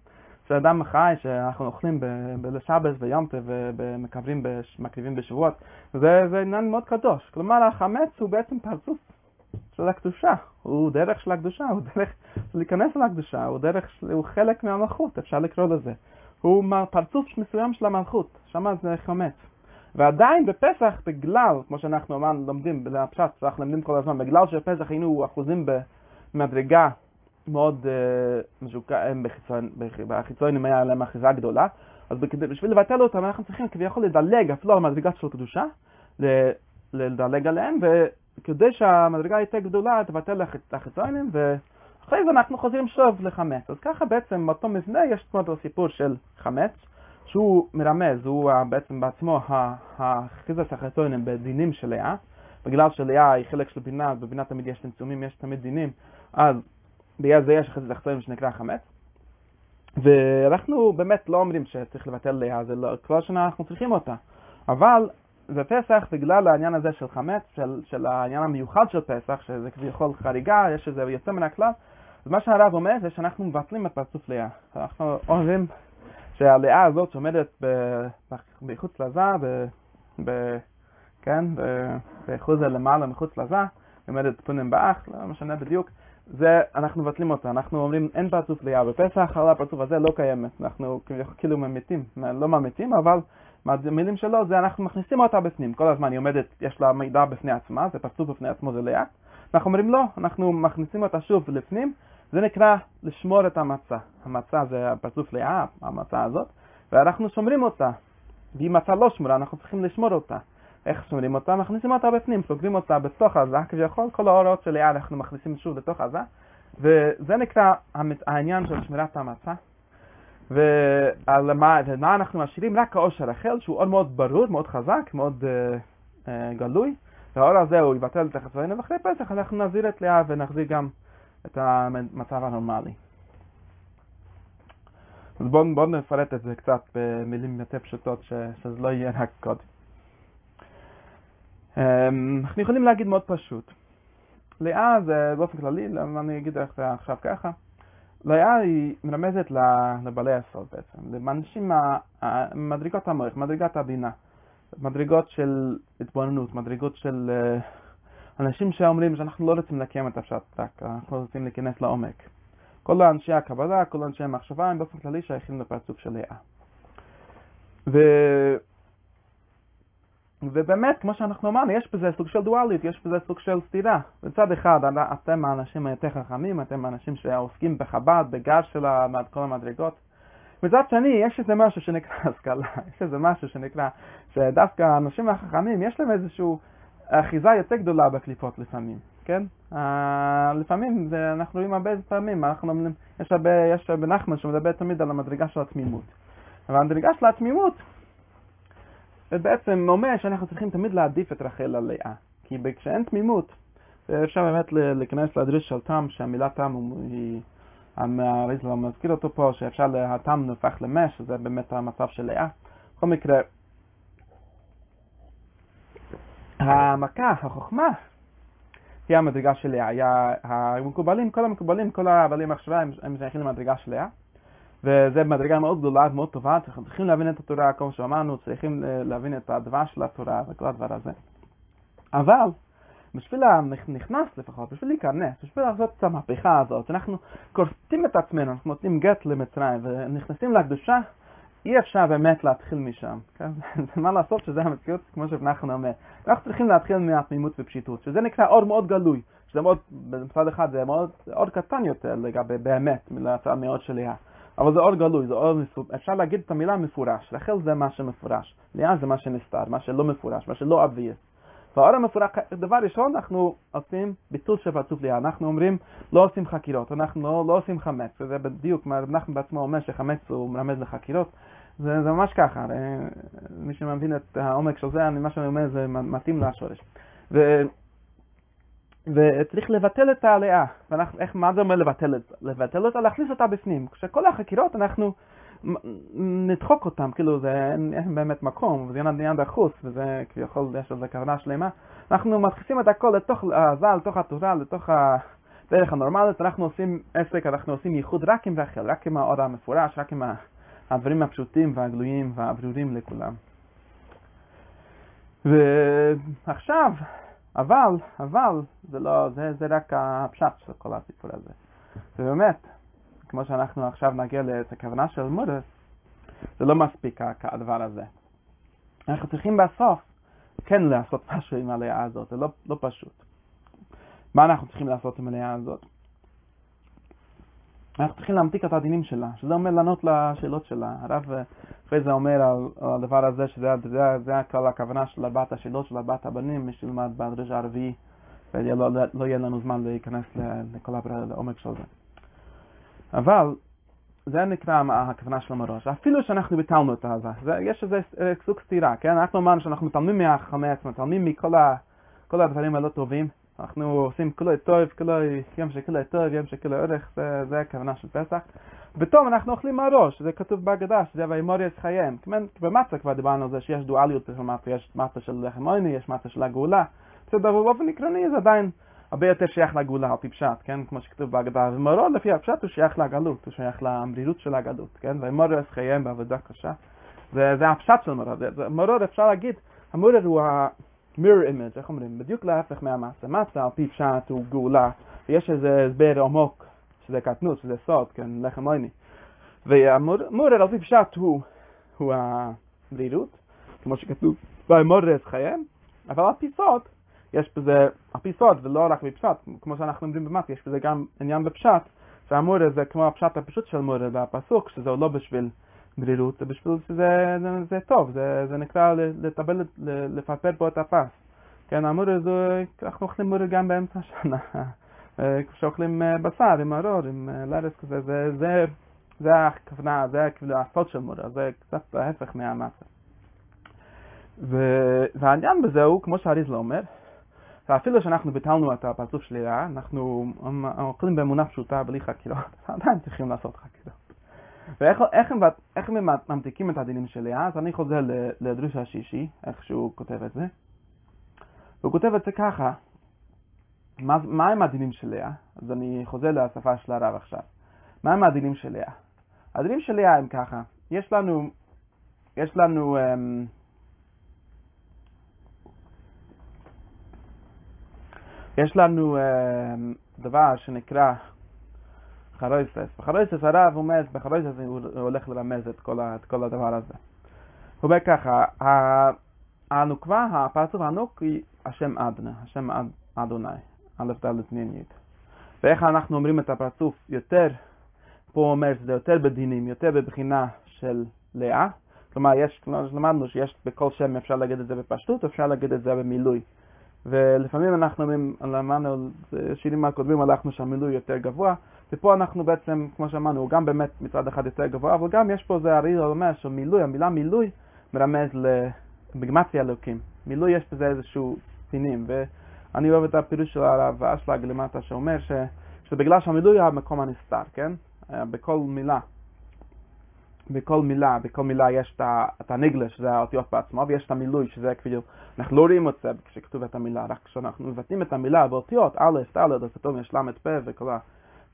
של אדם חי שאנחנו אוכלים בשבס ויום ומקריבים בשבועות, זה, זה עניין מאוד קדוש. כלומר, החמץ הוא בעצם פרצוף של הקדושה, הוא דרך של הקדושה, הוא דרך להיכנס לקדושה, הוא דרך, הוא חלק מהמלכות, אפשר לקרוא לזה. הוא פרצוף מסוים של המלכות, שמה זה חמץ. ועדיין בפסח, בגלל, כמו שאנחנו אמרנו, לומדים, זה הפשט, אנחנו לומדים כל הזמן, בגלל שבפסח היינו אחוזים במדרגה מאוד משוקע, בחיצונים היה להם אחיזה גדולה, אז בשביל לבטל אותם אנחנו צריכים כביכול לדלג אפילו על המדרגה של קדושה, לדלג עליהם, וכדי שהמדרגה יותר גדולה תבטל את החיצונים, ואחרי זה אנחנו חוזרים שוב לחמץ. אז ככה בעצם באותו מבנה יש כמו הסיפור של חמץ, שהוא מרמז, הוא בעצם בעצמו האחיזת החיצונים בדינים של לאה, בגלל שלאה היא חלק של בינה, בבינה תמיד יש צמצומים, יש תמיד דינים, אז בגלל זה יש אחרי זה לחצונים שנקרא חמץ. ואנחנו באמת לא אומרים שצריך לבטל לאה, זה לא, כל השנה אנחנו צריכים אותה. אבל בפסח, בגלל העניין הזה של חמץ, של, של העניין המיוחד של פסח, שזה כביכול חריגה, יש איזה יוצא מן הכלל, אז מה שהרב אומר זה שאנחנו מבטלים את פרצוף לאה. אנחנו אומרים שהלאה הזאת שעומדת מחוץ לזה, ב- ב- כן, ב- בחוזה למעלה מחוץ לזה, עומדת פונים באח, לא משנה בדיוק, זה, אנחנו מבטלים אותה, אנחנו אומרים אין פרצוף לאה בפסח, על הפרצוף הזה לא קיימת, אנחנו כאילו ממיתים, לא ממיתים, אבל מהמילים שלו זה אנחנו מכניסים אותה בפנים, כל הזמן היא עומדת, יש לה מידע בפני עצמה, זה פרצוף בפני עצמו, זה לאה, אנחנו אומרים לא, אנחנו מכניסים אותה שוב לפנים, זה נקרא לשמור את המצה, המצה זה הפרצוף לאה, המצה הזאת, ואנחנו שומרים אותה, והיא מצה לא שמורה, אנחנו צריכים לשמור אותה. איך שומרים אותה? מכניסים אותה בפנים, סוגרים אותה בתוך עזה, כביכול כל ההוראות של לאה אנחנו מכניסים שוב לתוך עזה, וזה נקרא העניין של שמירת המצה. ומה אנחנו משאירים? רק האור של רחל, שהוא אור מאוד ברור, מאוד חזק, מאוד uh, uh, גלוי, והאור הזה הוא יבטל את החצורים, ואחרי פסח אנחנו נחזיר את לאה ונחזיר גם את המצב הנורמלי. אז בואו בוא נפרט את זה קצת במילים יותר פשוטות, ש, שזה לא יהיה רק קוד. אנחנו יכולים להגיד מאוד פשוט. לאה זה באופן כללי, אני אגיד זה עכשיו ככה, לאה היא מרמזת לבעלי הסוד בעצם, לאנשים, מדרגות המוח, מדרגת הבינה, מדרגות של התבוננות, מדרגות של אנשים שאומרים שאנחנו לא רוצים לקיים את הפשט רק, אנחנו רוצים להיכנס לעומק. כל אנשי הקבלה, כל אנשי המחשבה הם באופן כללי שייכים לפרצוף של לאה. ו... ובאמת, כמו שאנחנו אמרנו, יש בזה סוג של דואליות, יש בזה סוג של סתירה. בצד אחד, אתם האנשים היותר חכמים, אתם האנשים שעוסקים בחב"ד, בגר של כל המדרגות. מצד שני, יש איזה משהו שנקרא השכלה, יש איזה משהו שנקרא, שדווקא האנשים החכמים, יש להם איזושהי אחיזה יותר גדולה בקליפות לפעמים, כן? Uh, לפעמים, זה, אנחנו רואים הרבה פעמים, אנחנו יש הרבה, יש הרבה נחמן שמדבר תמיד על המדרגה של התמימות. המדרגה של התמימות, זה בעצם אומר שאנחנו צריכים תמיד להעדיף את רחל על לאה. כי כשאין תמימות, אפשר באמת להיכנס לדריש של תם, שהמילה תם היא, הריזל מזכיר אותו פה, שאפשר, התם נהפך למש, שזה באמת המצב של לאה. בכל מקרה, המכה, החוכמה, היא המדרגה של לאה. המקובלים, כל המקובלים, כל הבעלי מחשבה, הם שייכים למדרגה של לאה. וזה מדרגה מאוד גדולה, מאוד טובה, צריכים להבין את התורה, כמו שאמרנו, צריכים להבין את הדבר של התורה וכל הדבר הזה. אבל, בשביל הנכנס לפחות, בשביל להיכנס, בשביל לעשות את המהפכה הזאת, אנחנו כורתים את עצמנו, אנחנו נותנים גט למצרים ונכנסים לקדושה, אי אפשר באמת להתחיל משם. כן? מה לעשות שזה המציאות, כמו שבנחם אומר. אנחנו צריכים להתחיל מהתמימות ופשיטות, שזה נקרא אור מאוד גלוי, שזה מאוד, בצד אחד זה מאוד, אור קטן יותר לגבי באמת, מהמאות של לאה. אבל זה אור גלוי, זה אור מפורש, אפשר להגיד את המילה מפורש, רחל זה מה שמפורש, לאה זה מה שנסתר, מה שלא מפורש, מה שלא אבייס. והאור המפורש, דבר ראשון, אנחנו עושים ביטול של פרצוף לאה, אנחנו אומרים, לא עושים חקירות, אנחנו לא, לא עושים חמץ, וזה בדיוק, אנחנו בעצמו אומר שחמץ הוא מרמז לחקירות, זה, זה ממש ככה, מי שמבין את העומק של זה, מה שאני אומר זה מתאים לשורש. ו... וצריך לבטל את העלייה. ואיך, מה זה אומר לבטל את זה? לבטל אותה, להכניס אותה בפנים. כשכל החקירות אנחנו נדחוק אותן, כאילו זה אין, באמת מקום, וזה עניין דחוס, וזה כביכול יש לזה כוונה שלמה. אנחנו מכניסים את הכל לתוך העזה, לתוך התורה, לתוך הדרך הנורמלית, אנחנו עושים עסק, אנחנו עושים ייחוד רק עם רחל, רק עם האור המפורש, רק עם הדברים הפשוטים והגלויים והברורים לכולם. ועכשיו, אבל, אבל, זה לא, זה, זה רק הפשט של כל הסיפור הזה. ובאמת, כמו שאנחנו עכשיו נגיע לכוונה של מודס, זה לא מספיק הדבר הזה. אנחנו צריכים בסוף כן לעשות משהו עם העלייה הזאת, זה לא, לא פשוט. מה אנחנו צריכים לעשות עם העלייה הזאת? אנחנו צריכים להמתיק את הדינים שלה, שזה אומר לענות לשאלות שלה. הרב אחרי זה אומר על, הדבר הזה, שזה זה, זה כל הכוונה של ארבעת השאלות של ארבעת הבנים, מי שילמד בדרש הרביעי, ולא לא, לא יהיה לנו זמן להיכנס לכל העומק של זה. אבל זה נקרא הכוונה של המראש. אפילו שאנחנו ביטלנו את זה, יש איזה סוג סתירה, כן? אנחנו אמרנו שאנחנו מתעלמים מהחמץ, מתעלמים מכל ה, הדברים הלא טובים, אנחנו עושים כולו טוב, כולו יום שכולו טוב, יום שכולו ערך, זה, זה הכוונה של פסח. ופתאום אנחנו אוכלים מהראש, זה כתוב בהגדה, שזה וימור יש חייהם. במצה כבר דיברנו על זה שיש דואליות של מצה, יש מצה של לחם עוני, יש מצה של הגאולה. בסדר, באופן עקרוני זה עדיין הרבה יותר שייך לגאולה על פי פשט, כן? כמו שכתוב בהגדה. ומורור לפי הפשט הוא שייך לגלות, הוא שייך למרירות של הגלות, כן? ומורור חייהם בעבודה קשה. וזה הפשט של מורור. מורור אפשר להגיד, המורור הוא ה-mirror image, איך אומרים? בדיוק להפך מהמעשה. מעשה על פי פשט הוא גאולה, ויש איזה הסבר עמוק, שזה קטנות, שזה סוד, כן? לחם עוני. והמורור על פי פשט הוא, הוא המרירות, כמו שכתוב, והמורור חייהם, אבל על פי סוד, יש בזה הפיסות ולא רק בפשט, כמו שאנחנו אומרים במט, יש בזה גם עניין בפשט, שהמורה זה כמו הפשט הפשוט של מורה בפסוק, שזה לא בשביל ברירות, זה בשביל שזה זה, זה טוב, זה, זה נקרא לטבל, לפרפר פה את הפס. כן, המורה זה, אנחנו אוכלים מורה גם באמצע השנה, כשאוכלים בשר עם ארור, עם לרס כזה, זה, זה, זה הכוונה, זה כאילו הסוד של מורה, זה קצת ההפך מהמטה. והעניין בזה הוא, כמו שהריזלה אומר, ואפילו שאנחנו ביטלנו את הפרצוף שלילה, אנחנו אוכלים באמונה פשוטה בלי חקירות, עדיין צריכים לעשות חקירות. ואיך הם ממתיקים את הדינים שלי, אז אני חוזר לדרוש השישי, איך שהוא כותב את זה. הוא כותב את זה ככה, מה, מה הם הדינים של לאה? אז אני חוזר לשפה של הרב עכשיו. מה הם הדינים של לאה? הדינים של לאה הם ככה, יש לנו, יש לנו, um, יש לנו uh, דבר שנקרא חרויסס. בחרויסס הרב אומר, בחרויסס הוא הולך לרמז את כל, את כל הדבר הזה. הוא אומר ככה, הנוקבה, הפרצוף הנוק היא השם אדנה, השם אדוני, א' ד' נין י'. ואיך אנחנו אומרים את הפרצוף יותר, פה הוא אומר שזה יותר בדינים, יותר בבחינה של לאה. כלומר, יש, כלומר, למדנו שיש בכל שם אפשר להגיד את זה בפשטות, אפשר להגיד את זה במילוי. ולפעמים אנחנו אומרים, למדנו, שירים הקודמים הלכנו שהמילוי יותר גבוה, ופה אנחנו בעצם, כמו שאמרנו, הוא גם באמת מצד אחד יותר גבוה, אבל גם יש פה זה הרי אומר שמילוי, המילה מילוי מרמז לבגמציה אלוקים. מילוי יש בזה איזשהו סינים, ואני אוהב את הפירוש של הרב אשלג למטה שאומר ש, שבגלל שהמילוי הוא המקום הנסתר, כן? בכל מילה. בכל מילה, בכל מילה יש את הנגלה, שזה האותיות בעצמו, ויש את המילוי, שזה כאילו, אנחנו לא רואים את זה כשכתוב את המילה, רק כשאנחנו מבטאים את המילה באותיות, א', ד', אז פתאום יש ל', פ' וכל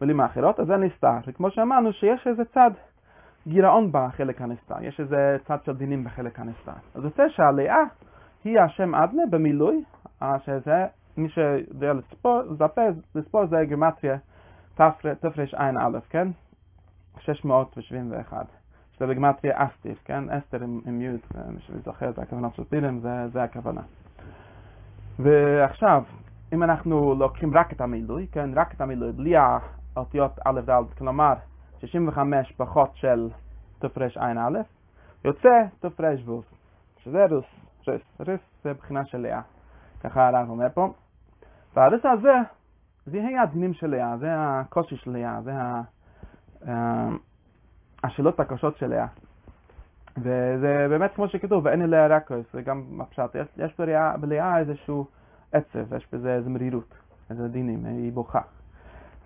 המילים האחרות, אז זה נסתר. וכמו שאמרנו, שיש איזה צד גירעון בחלק הנסתר, יש איזה צד של דינים בחלק הנסתר. אז זה שהלאה היא השם אדנה במילוי, שזה, מי שיודע לספור, לספור זה גימטריה תרע"א, כן? 671. שזה בגימטריה אסטיף, כן? אסתר עם, עם י', מי שזוכר את הכוונה של פירם, זה, זה הכוונה. ועכשיו, אם אנחנו לוקחים רק את המילוי, כן? רק את המילוי, בלי האותיות א' ד', כלומר 65 פחות של תרע"א, יוצא תר"ו, שזה רוס, ריס, ריס זה בחינה של לאה, ככה הרב אומר פה. והריס הזה, זה היה הדינים של לאה, זה הקושי של לאה, זה ה... השאלות הקשות של לאה. וזה באמת כמו שכתוב, ואין אליה רקוס, זה גם הפשט, יש, יש בלאה איזשהו עצב, יש בזה איזו מרירות, איזה דינים, היא בוכה.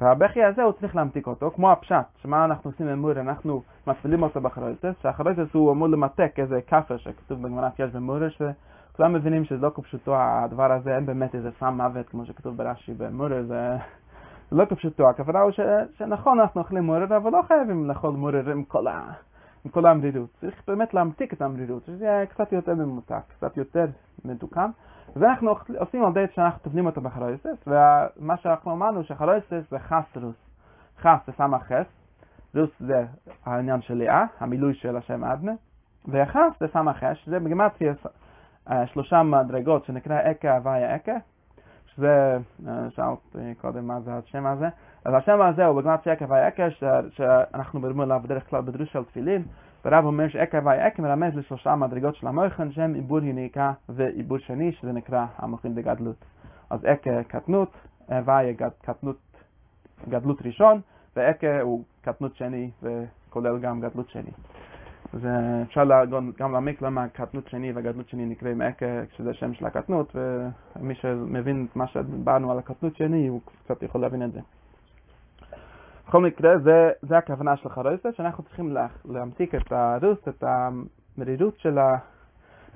והבכי הזה הוא צריך להמתיק אותו, כמו הפשט, שמה אנחנו עושים במור, אנחנו מפעילים אותו בחרויטס, שהחרויטס הוא אמור למתק איזה כאפר שכתוב בגמרת יש במור, שכולם מבינים שזה לא כפשוטו הדבר הזה, אין באמת איזה סם מוות כמו שכתוב ברש"י במור, זה לא כפשוטו, הכוונה הוא. שנכון אנחנו אוכלים מורר, אבל לא חייבים לאכול מורר עם כל, ה... עם כל המרירות. צריך באמת להמתיק את המרירות, שזה יהיה קצת יותר ממותק, קצת יותר מתוקן. וזה אנחנו עושים על דעת שאנחנו טובלים אותו בחרויסס, ומה שאנחנו אמרנו שחרויסס זה חס רוס. חס זה סמא חס, רוס זה העניין של לאה, המילוי של השם אדנה, וחס זה סמא חס, שזה בגימטריה שלושה מדרגות שנקרא אקה הוויה אקה, שזה, שאלת קודם מה זה השם הזה, אז השם הזה הוא בגימטריה אקה הוויה אקה, שאנחנו מדברים עליו בדרך כלל בדרוש של תפילין, ורב אומר שאקה ואקה מרמז לשלושה מדרגות של המוחן שהם עיבור יניקה ועיבור שני שזה נקרא המוחין בגדלות. אז אקה קטנות, ואיה קטנות, גדלות ראשון, ואקה הוא קטנות שני וכולל גם גדלות שני. אז אפשר גם להעמיק למה קטנות שני וגדלות שני נקראים אקה כשזה שם של הקטנות ומי שמבין מה שדיברנו על הקטנות שני הוא קצת יכול להבין את זה. בכל מקרה, זה, זה הכוונה של חרויסה, שאנחנו צריכים לה, להמתיק את הרוס, את המרירות של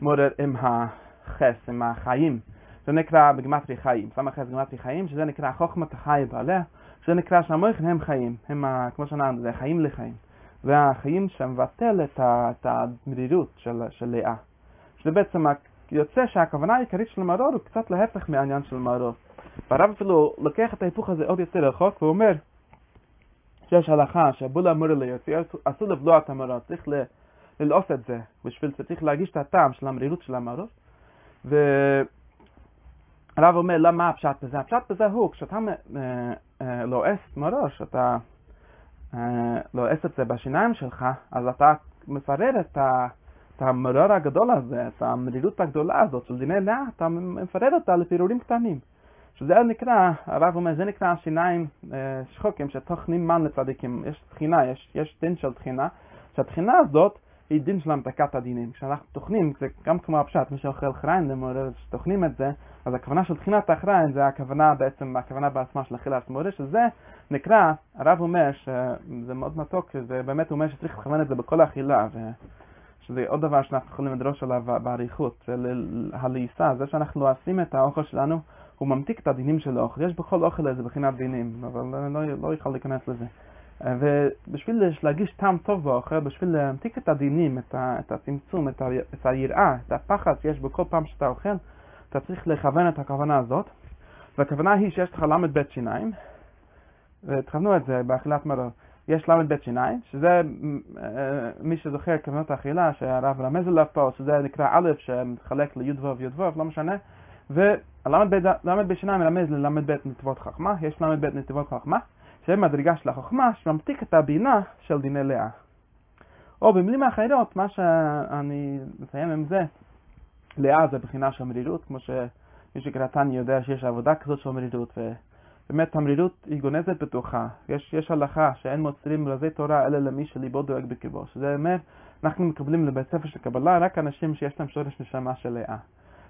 המורר עם החס, עם החיים זה נקרא בגמטרי חיים, סמך חס גמטרי חיים, שזה נקרא חוכמת החי בעליה, שזה נקרא שהמויכן הם חיים, הם, ה- כמו שאמרנו, זה חיים לחיים. זה החיים שמבטל את, ה, את המרירות של, של לאה. שזה בעצם יוצא שהכוונה העיקרית של מרור הוא קצת להפך מהעניין של מרור. והרב אפילו לוקח את ההיפוך הזה עוד יותר רחוק, והוא אומר שיש הלכה שהבולה אמור להיות, אסור לבלוע את המרור, צריך ללעוס את זה, בשביל צריך להרגיש את הטעם של המרירות של המרור. והרב אומר, למה הפשט בזה? הפשט בזה הוא, כשאתה אה, אה, לועס מרור, כשאתה אה, לועס את זה בשיניים שלך, אז אתה מפרר את ה... את המרור הגדול הזה, את המרירות הגדולה הזאת של דיני לאה, אתה מפרר אותה לפירורים קטנים. שזה נקרא, הרב אומר, זה נקרא שיניים אה, שחוקים שטוחנים מן לצדיקים. יש תחינה, יש, יש דין של תחינה, שהתחינה הזאת היא דין של המתקת הדינים. כשאנחנו טוחנים, זה גם כמו הפשט, מי שאוכל חריין למורר, שטוחנים את זה, אז הכוונה של תחינת החריין זה הכוונה בעצם, הכוונה בעצמה של אכילת מורר, שזה נקרא, הרב אומר, שזה מאוד מתוק, זה באמת אומר שצריך לכוון את זה בכל האכילה, ו... שזה עוד דבר שאנחנו יכולים לדרוש עליו באריכות, הלעיסה, זה שאנחנו לועסים את האוכל שלנו, הוא ממתיק את הדינים של האוכל. יש בכל אוכל איזה בחינת דינים, אבל לא, לא יכול להיכנס לזה. אה, ובשביל להרגיש טעם טוב באוכל, בשביל להמתיק את הדינים, את, ה, את הצמצום, את, ה, את היראה, את הפחד שיש בכל פעם שאתה אוכל, אתה צריך לכוון את הכוונה הזאת. והכוונה היא שיש לך ל"ב שיניים, ותכוונו את זה באכילת מרור. יש ל"ב שיניים, שזה אה, מי שזוכר כוונות האכילה שהרב רמז עליו פה, שזה נקרא א' שמתחלק לי"ו וי"ו, לא משנה, והל"ב שיניים מרמז לל"ב נתיבות חכמה, יש ל"ב נתיבות חכמה, שזה מדרגה של החוכמה שממתיק את הבינה של דיני לאה. או במילים אחרות, מה שאני מסיים עם זה, לאה זה בחינה של מרירות, כמו שמי שקראתני יודע שיש עבודה כזאת של מרירות, ובאמת המרירות היא גונזת בתוכה. יש, יש הלכה שאין מוצרים רזי תורה אלא למי שליבו דואג בקרבו, שזה אומר, אנחנו מקבלים לבית ספר של קבלה רק אנשים שיש להם שורש נשמה של לאה.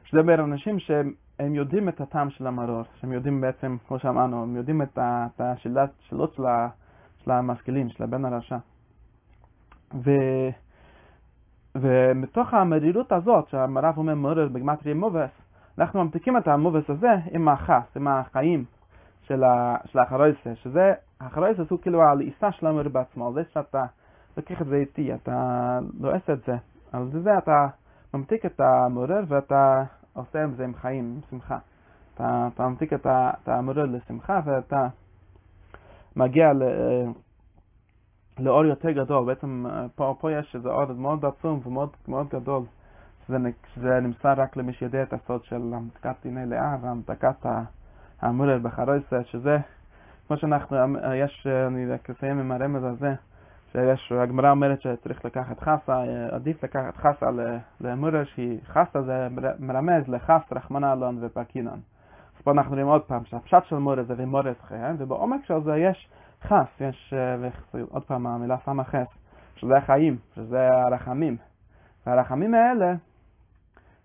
שזה אומר אנשים שהם יודעים את הטעם של המרור, שהם יודעים בעצם, כמו שאמרנו, הם יודעים את השאלות שאלות של, של המשכילים, של הבן הרשע. ו... ומתוך המרירות הזאת, שהרב אומר מורר בגמטרי מובס, אנחנו ממתיקים את המובס הזה עם החס, עם החיים של, ה... של האחרויסה, שזה, האחרויסה הוא כאילו הלעיסה של המורר בעצמו, זה שאתה לוקח את זה איתי, אתה לועס את זה, על זה אתה ממתיק את המורר ואתה עושה עם זה עם חיים, עם שמחה. אתה, אתה ממתיק את, ה, את המורר לשמחה ואתה מגיע ל, לאור יותר גדול. בעצם פה, פה יש איזה אור מאוד עצום ומאוד מאוד גדול, שזה, שזה נמצא רק למי שיודע את הסוד של המתקת דיני לאה והמתקת המורר בחרויסה, שזה, כמו שאנחנו, יש, אני רק אסיים עם הרמז הזה, שיש, הגמרא אומרת שצריך לקחת חסה, עדיף לקחת חסה למורר שהיא חסה זה מרמז לחס רחמנא אלון ופקינן. אז פה אנחנו רואים עוד פעם שהפשט של מורר זה ומורר חיים, ובעומק של זה יש חס, יש עוד פעם המילה שמה חס, שזה החיים, שזה הרחמים. והרחמים האלה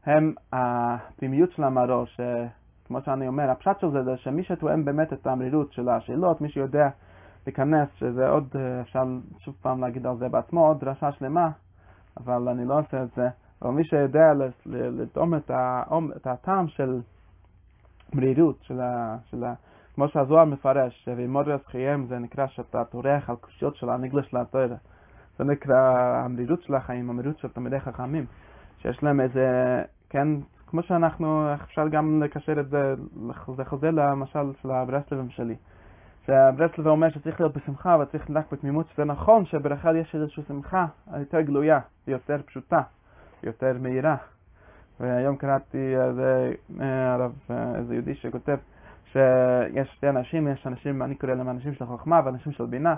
הם הפנימיות של המרור, שכמו שאני אומר, הפשט של זה זה שמי שתואם באמת את המרירות של השאלות, מי שיודע להיכנס, שזה עוד, אפשר שוב פעם להגיד על זה בעצמו, עוד דרשה שלמה, אבל אני לא עושה את זה. אבל מי שיודע לטעום את, את הטעם של מרירות, של ה, של ה, כמו שהזוהר מפרש, ומורס חייהם זה נקרא שאתה טורח על קושיות של הנגלה של התואר. זה נקרא המרירות של החיים, המרירות של תלמידי חכמים, שיש להם איזה, כן, כמו שאנחנו, אפשר גם לקשר את זה, זה חוזר למשל של הברסלבים שלי. שהברסלב אומר שצריך להיות בשמחה וצריך רק בתמימות, שזה נכון שברחל יש איזושהי שמחה יותר גלויה, יותר פשוטה, יותר מהירה. והיום קראתי איזה הרב, איזה יהודי שכותב שיש שתי אנשים, יש אנשים, אני קורא להם אנשים של חוכמה ואנשים של בינה,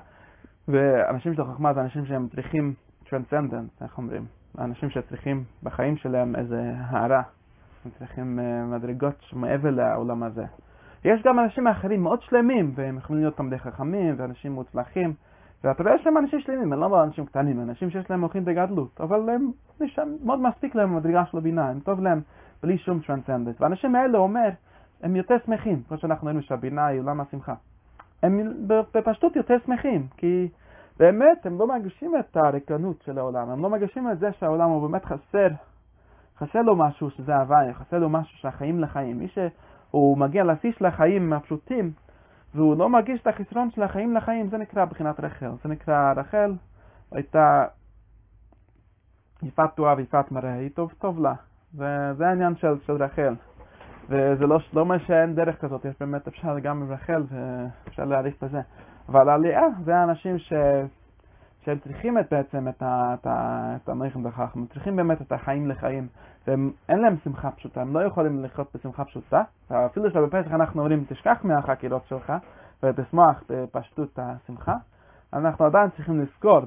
ואנשים של חוכמה זה אנשים שהם צריכים טרנסנדנט, איך אומרים? אנשים שצריכים בחיים שלהם איזה הערה, הם צריכים מדרגות מעבר לעולם הזה. יש גם אנשים אחרים מאוד שלמים, והם יכולים להיות תלמידי חכמים, ואנשים מוצלחים, ואתה רואה שהם אנשים שלמים, הם לא אנשים קטנים, אנשים שיש להם מוחים בגדלות, אבל הם, שם, מאוד מספיק להם המדרגה של הבינה, הם טוב להם בלי שום טרנסנדנט. והאנשים האלה אומר, הם יותר שמחים, כמו שאנחנו רואים שהבינה היא עולם השמחה. הם בפשטות יותר שמחים, כי באמת הם לא מרגישים את הריקנות של העולם, הם לא מרגישים את זה שהעולם הוא באמת חסר, חסר לו משהו שזה הוויה, חסר לו משהו שהחיים לחיים. מי שהוא מגיע לשיא של החיים הפשוטים, והוא לא מרגיש את החסרון של החיים לחיים, זה נקרא בחינת רחל. זה נקרא רחל, הייתה יפת תואר ויפת מראה, היא טוב טוב לה. וזה העניין של, של רחל. וזה לא, לא אומר שאין דרך כזאת, יש באמת אפשר גם עם רחל ואפשר להעריך בזה. אבל עלייה זה האנשים ש... שהם צריכים את, בעצם את, ה, את, את הם צריכים באמת את החיים לחיים, ואין להם שמחה פשוטה, הם לא יכולים לחיות בשמחה פשוטה, אפילו שבפסח אנחנו אומרים תשכח מהחקירות שלך ותשמח בפשטות השמחה, אנחנו עדיין צריכים לזכור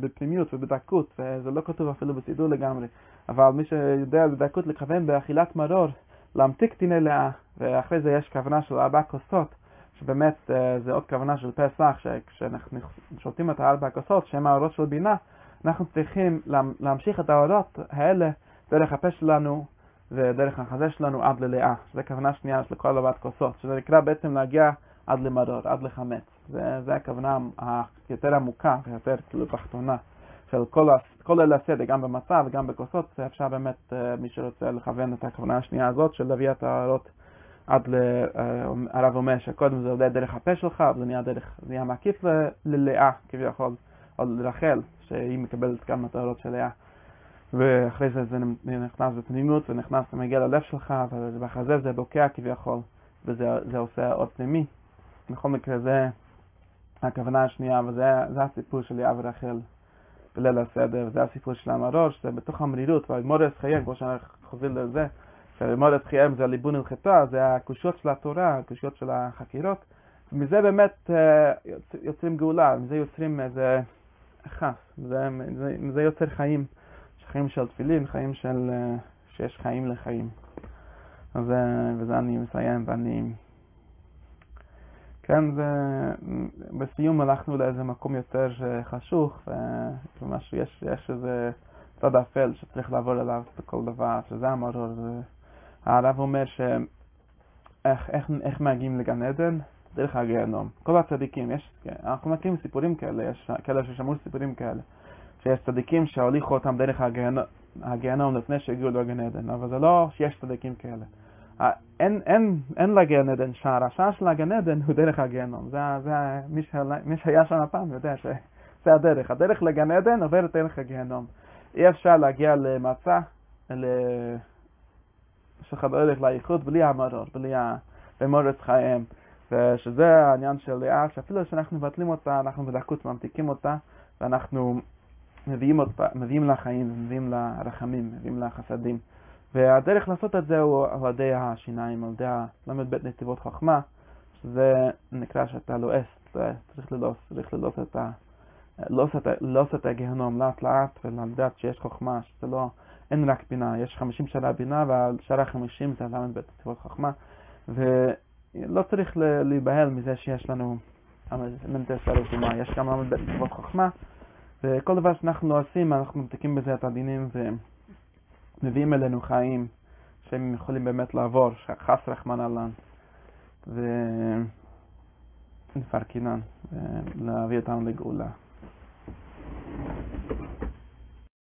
בפנימיות ובדקות, וזה לא כתוב אפילו בסידור לגמרי, אבל מי שיודע בדקות לכוון באכילת מרור, להמתיק טיני לאה, ואחרי זה יש כוונה של ארבע כוסות, שבאמת אה, זה עוד כוונה של פסח, שכשאנחנו שותים את הארבע הכוסות, שהן האורות של בינה, אנחנו צריכים להמשיך את האורות האלה דרך הפה שלנו ודרך החזה שלנו עד ללאה. שזו כוונה שנייה של כל ארבעת כוסות, שזה נקרא בעצם להגיע עד למרור, עד לחמץ. זו הכוונה היותר עמוקה ויותר כאילו תחתונה של כל, כל אלה הסדר, גם במצה וגם בכוסות, אפשר באמת, אה, מי שרוצה לכוון את הכוונה השנייה הזאת של להביא את האורות עד לרב אומר שקודם זה עולה דרך הפה שלך, אבל זה נהיה דרך, זה נהיה מקיף ללאה כביכול, או לרחל, שהיא מקבלת גם את האורות של לאה. ואחרי זה זה נכנס בפנימות ונכנס ומגיע ללב שלך, ובחזה זה בוקע כביכול, וזה עושה עוד פנימי. בכל מקרה זה הכוונה השנייה, וזה הסיפור של לאה ורחל בליל הסדר, וזה הסיפור של המרור, שזה בתוך המרירות, והמורס חייג, כמו שאנחנו חוזרים לזה, שמורס חייג זה הליבון הלכתה, זה הקושיות של התורה, הקושיות של החקירות, ומזה באמת אה, יוצרים גאולה, מזה יוצרים איזה חס, מזה יוצר חיים. חיים של תפילין, חיים של... אה, שיש חיים לחיים. אז וזה אני מסיים, ואני... כן, זה... בסיום הלכנו לאיזה מקום יותר אה, חשוך, וממש יש, יש איזה צד אפל שצריך לעבור אליו בכל דבר, שזה המרור. הרב אומר שאיך איך, איך מגיעים לגן עדן? דרך הגיהנום. כל הצדיקים, יש, אנחנו מכירים סיפורים כאלה, יש כאלה ששמעו סיפורים כאלה. שיש צדיקים שהוליכו אותם דרך הגיהנום לפני שהגיעו לגן עדן, אבל זה לא שיש צדיקים כאלה. אין, אין, אין לגן עדן שער, השער של הגן עדן הוא דרך הגיהנום. זה, זה, מי, שה, מי שהיה שם הפעם יודע שזה הדרך. הדרך לגן עדן עוברת דרך הגיהנום. אי אפשר להגיע למצע, ל... שלך בדרך לאיכות בלי המרור, בלי המורץ חייהם. ושזה העניין של לאה, שאפילו שאנחנו מבטלים אותה, אנחנו בדקות ממתיקים אותה, ואנחנו מביאים, אותה, מביאים לה חיים, מביאים לה רחמים, מביאים לה חסדים. והדרך לעשות את זה הוא על ידי השיניים, על ידי ל"ב נתיבות חוכמה, שזה נקרא שאתה לועס, צריך ללעוס, צריך ללעוס את. ללעוס את הגיהנום לאט לאט ולדעת שיש חוכמה, שזה לא, אין רק בינה, יש חמישים שנה בינה והשאר החמישים זה ל"ב נתיבות חוכמה ולא צריך להיבהל מזה שיש לנו מנטס יש גם ל"ב נתיבות חוכמה וכל דבר שאנחנו עושים, אנחנו מתקים בזה את הדינים ומביאים אלינו חיים שהם יכולים באמת לעבור, חס רחמן אלן, ונפרקינן, ולהביא אותנו לגאולה.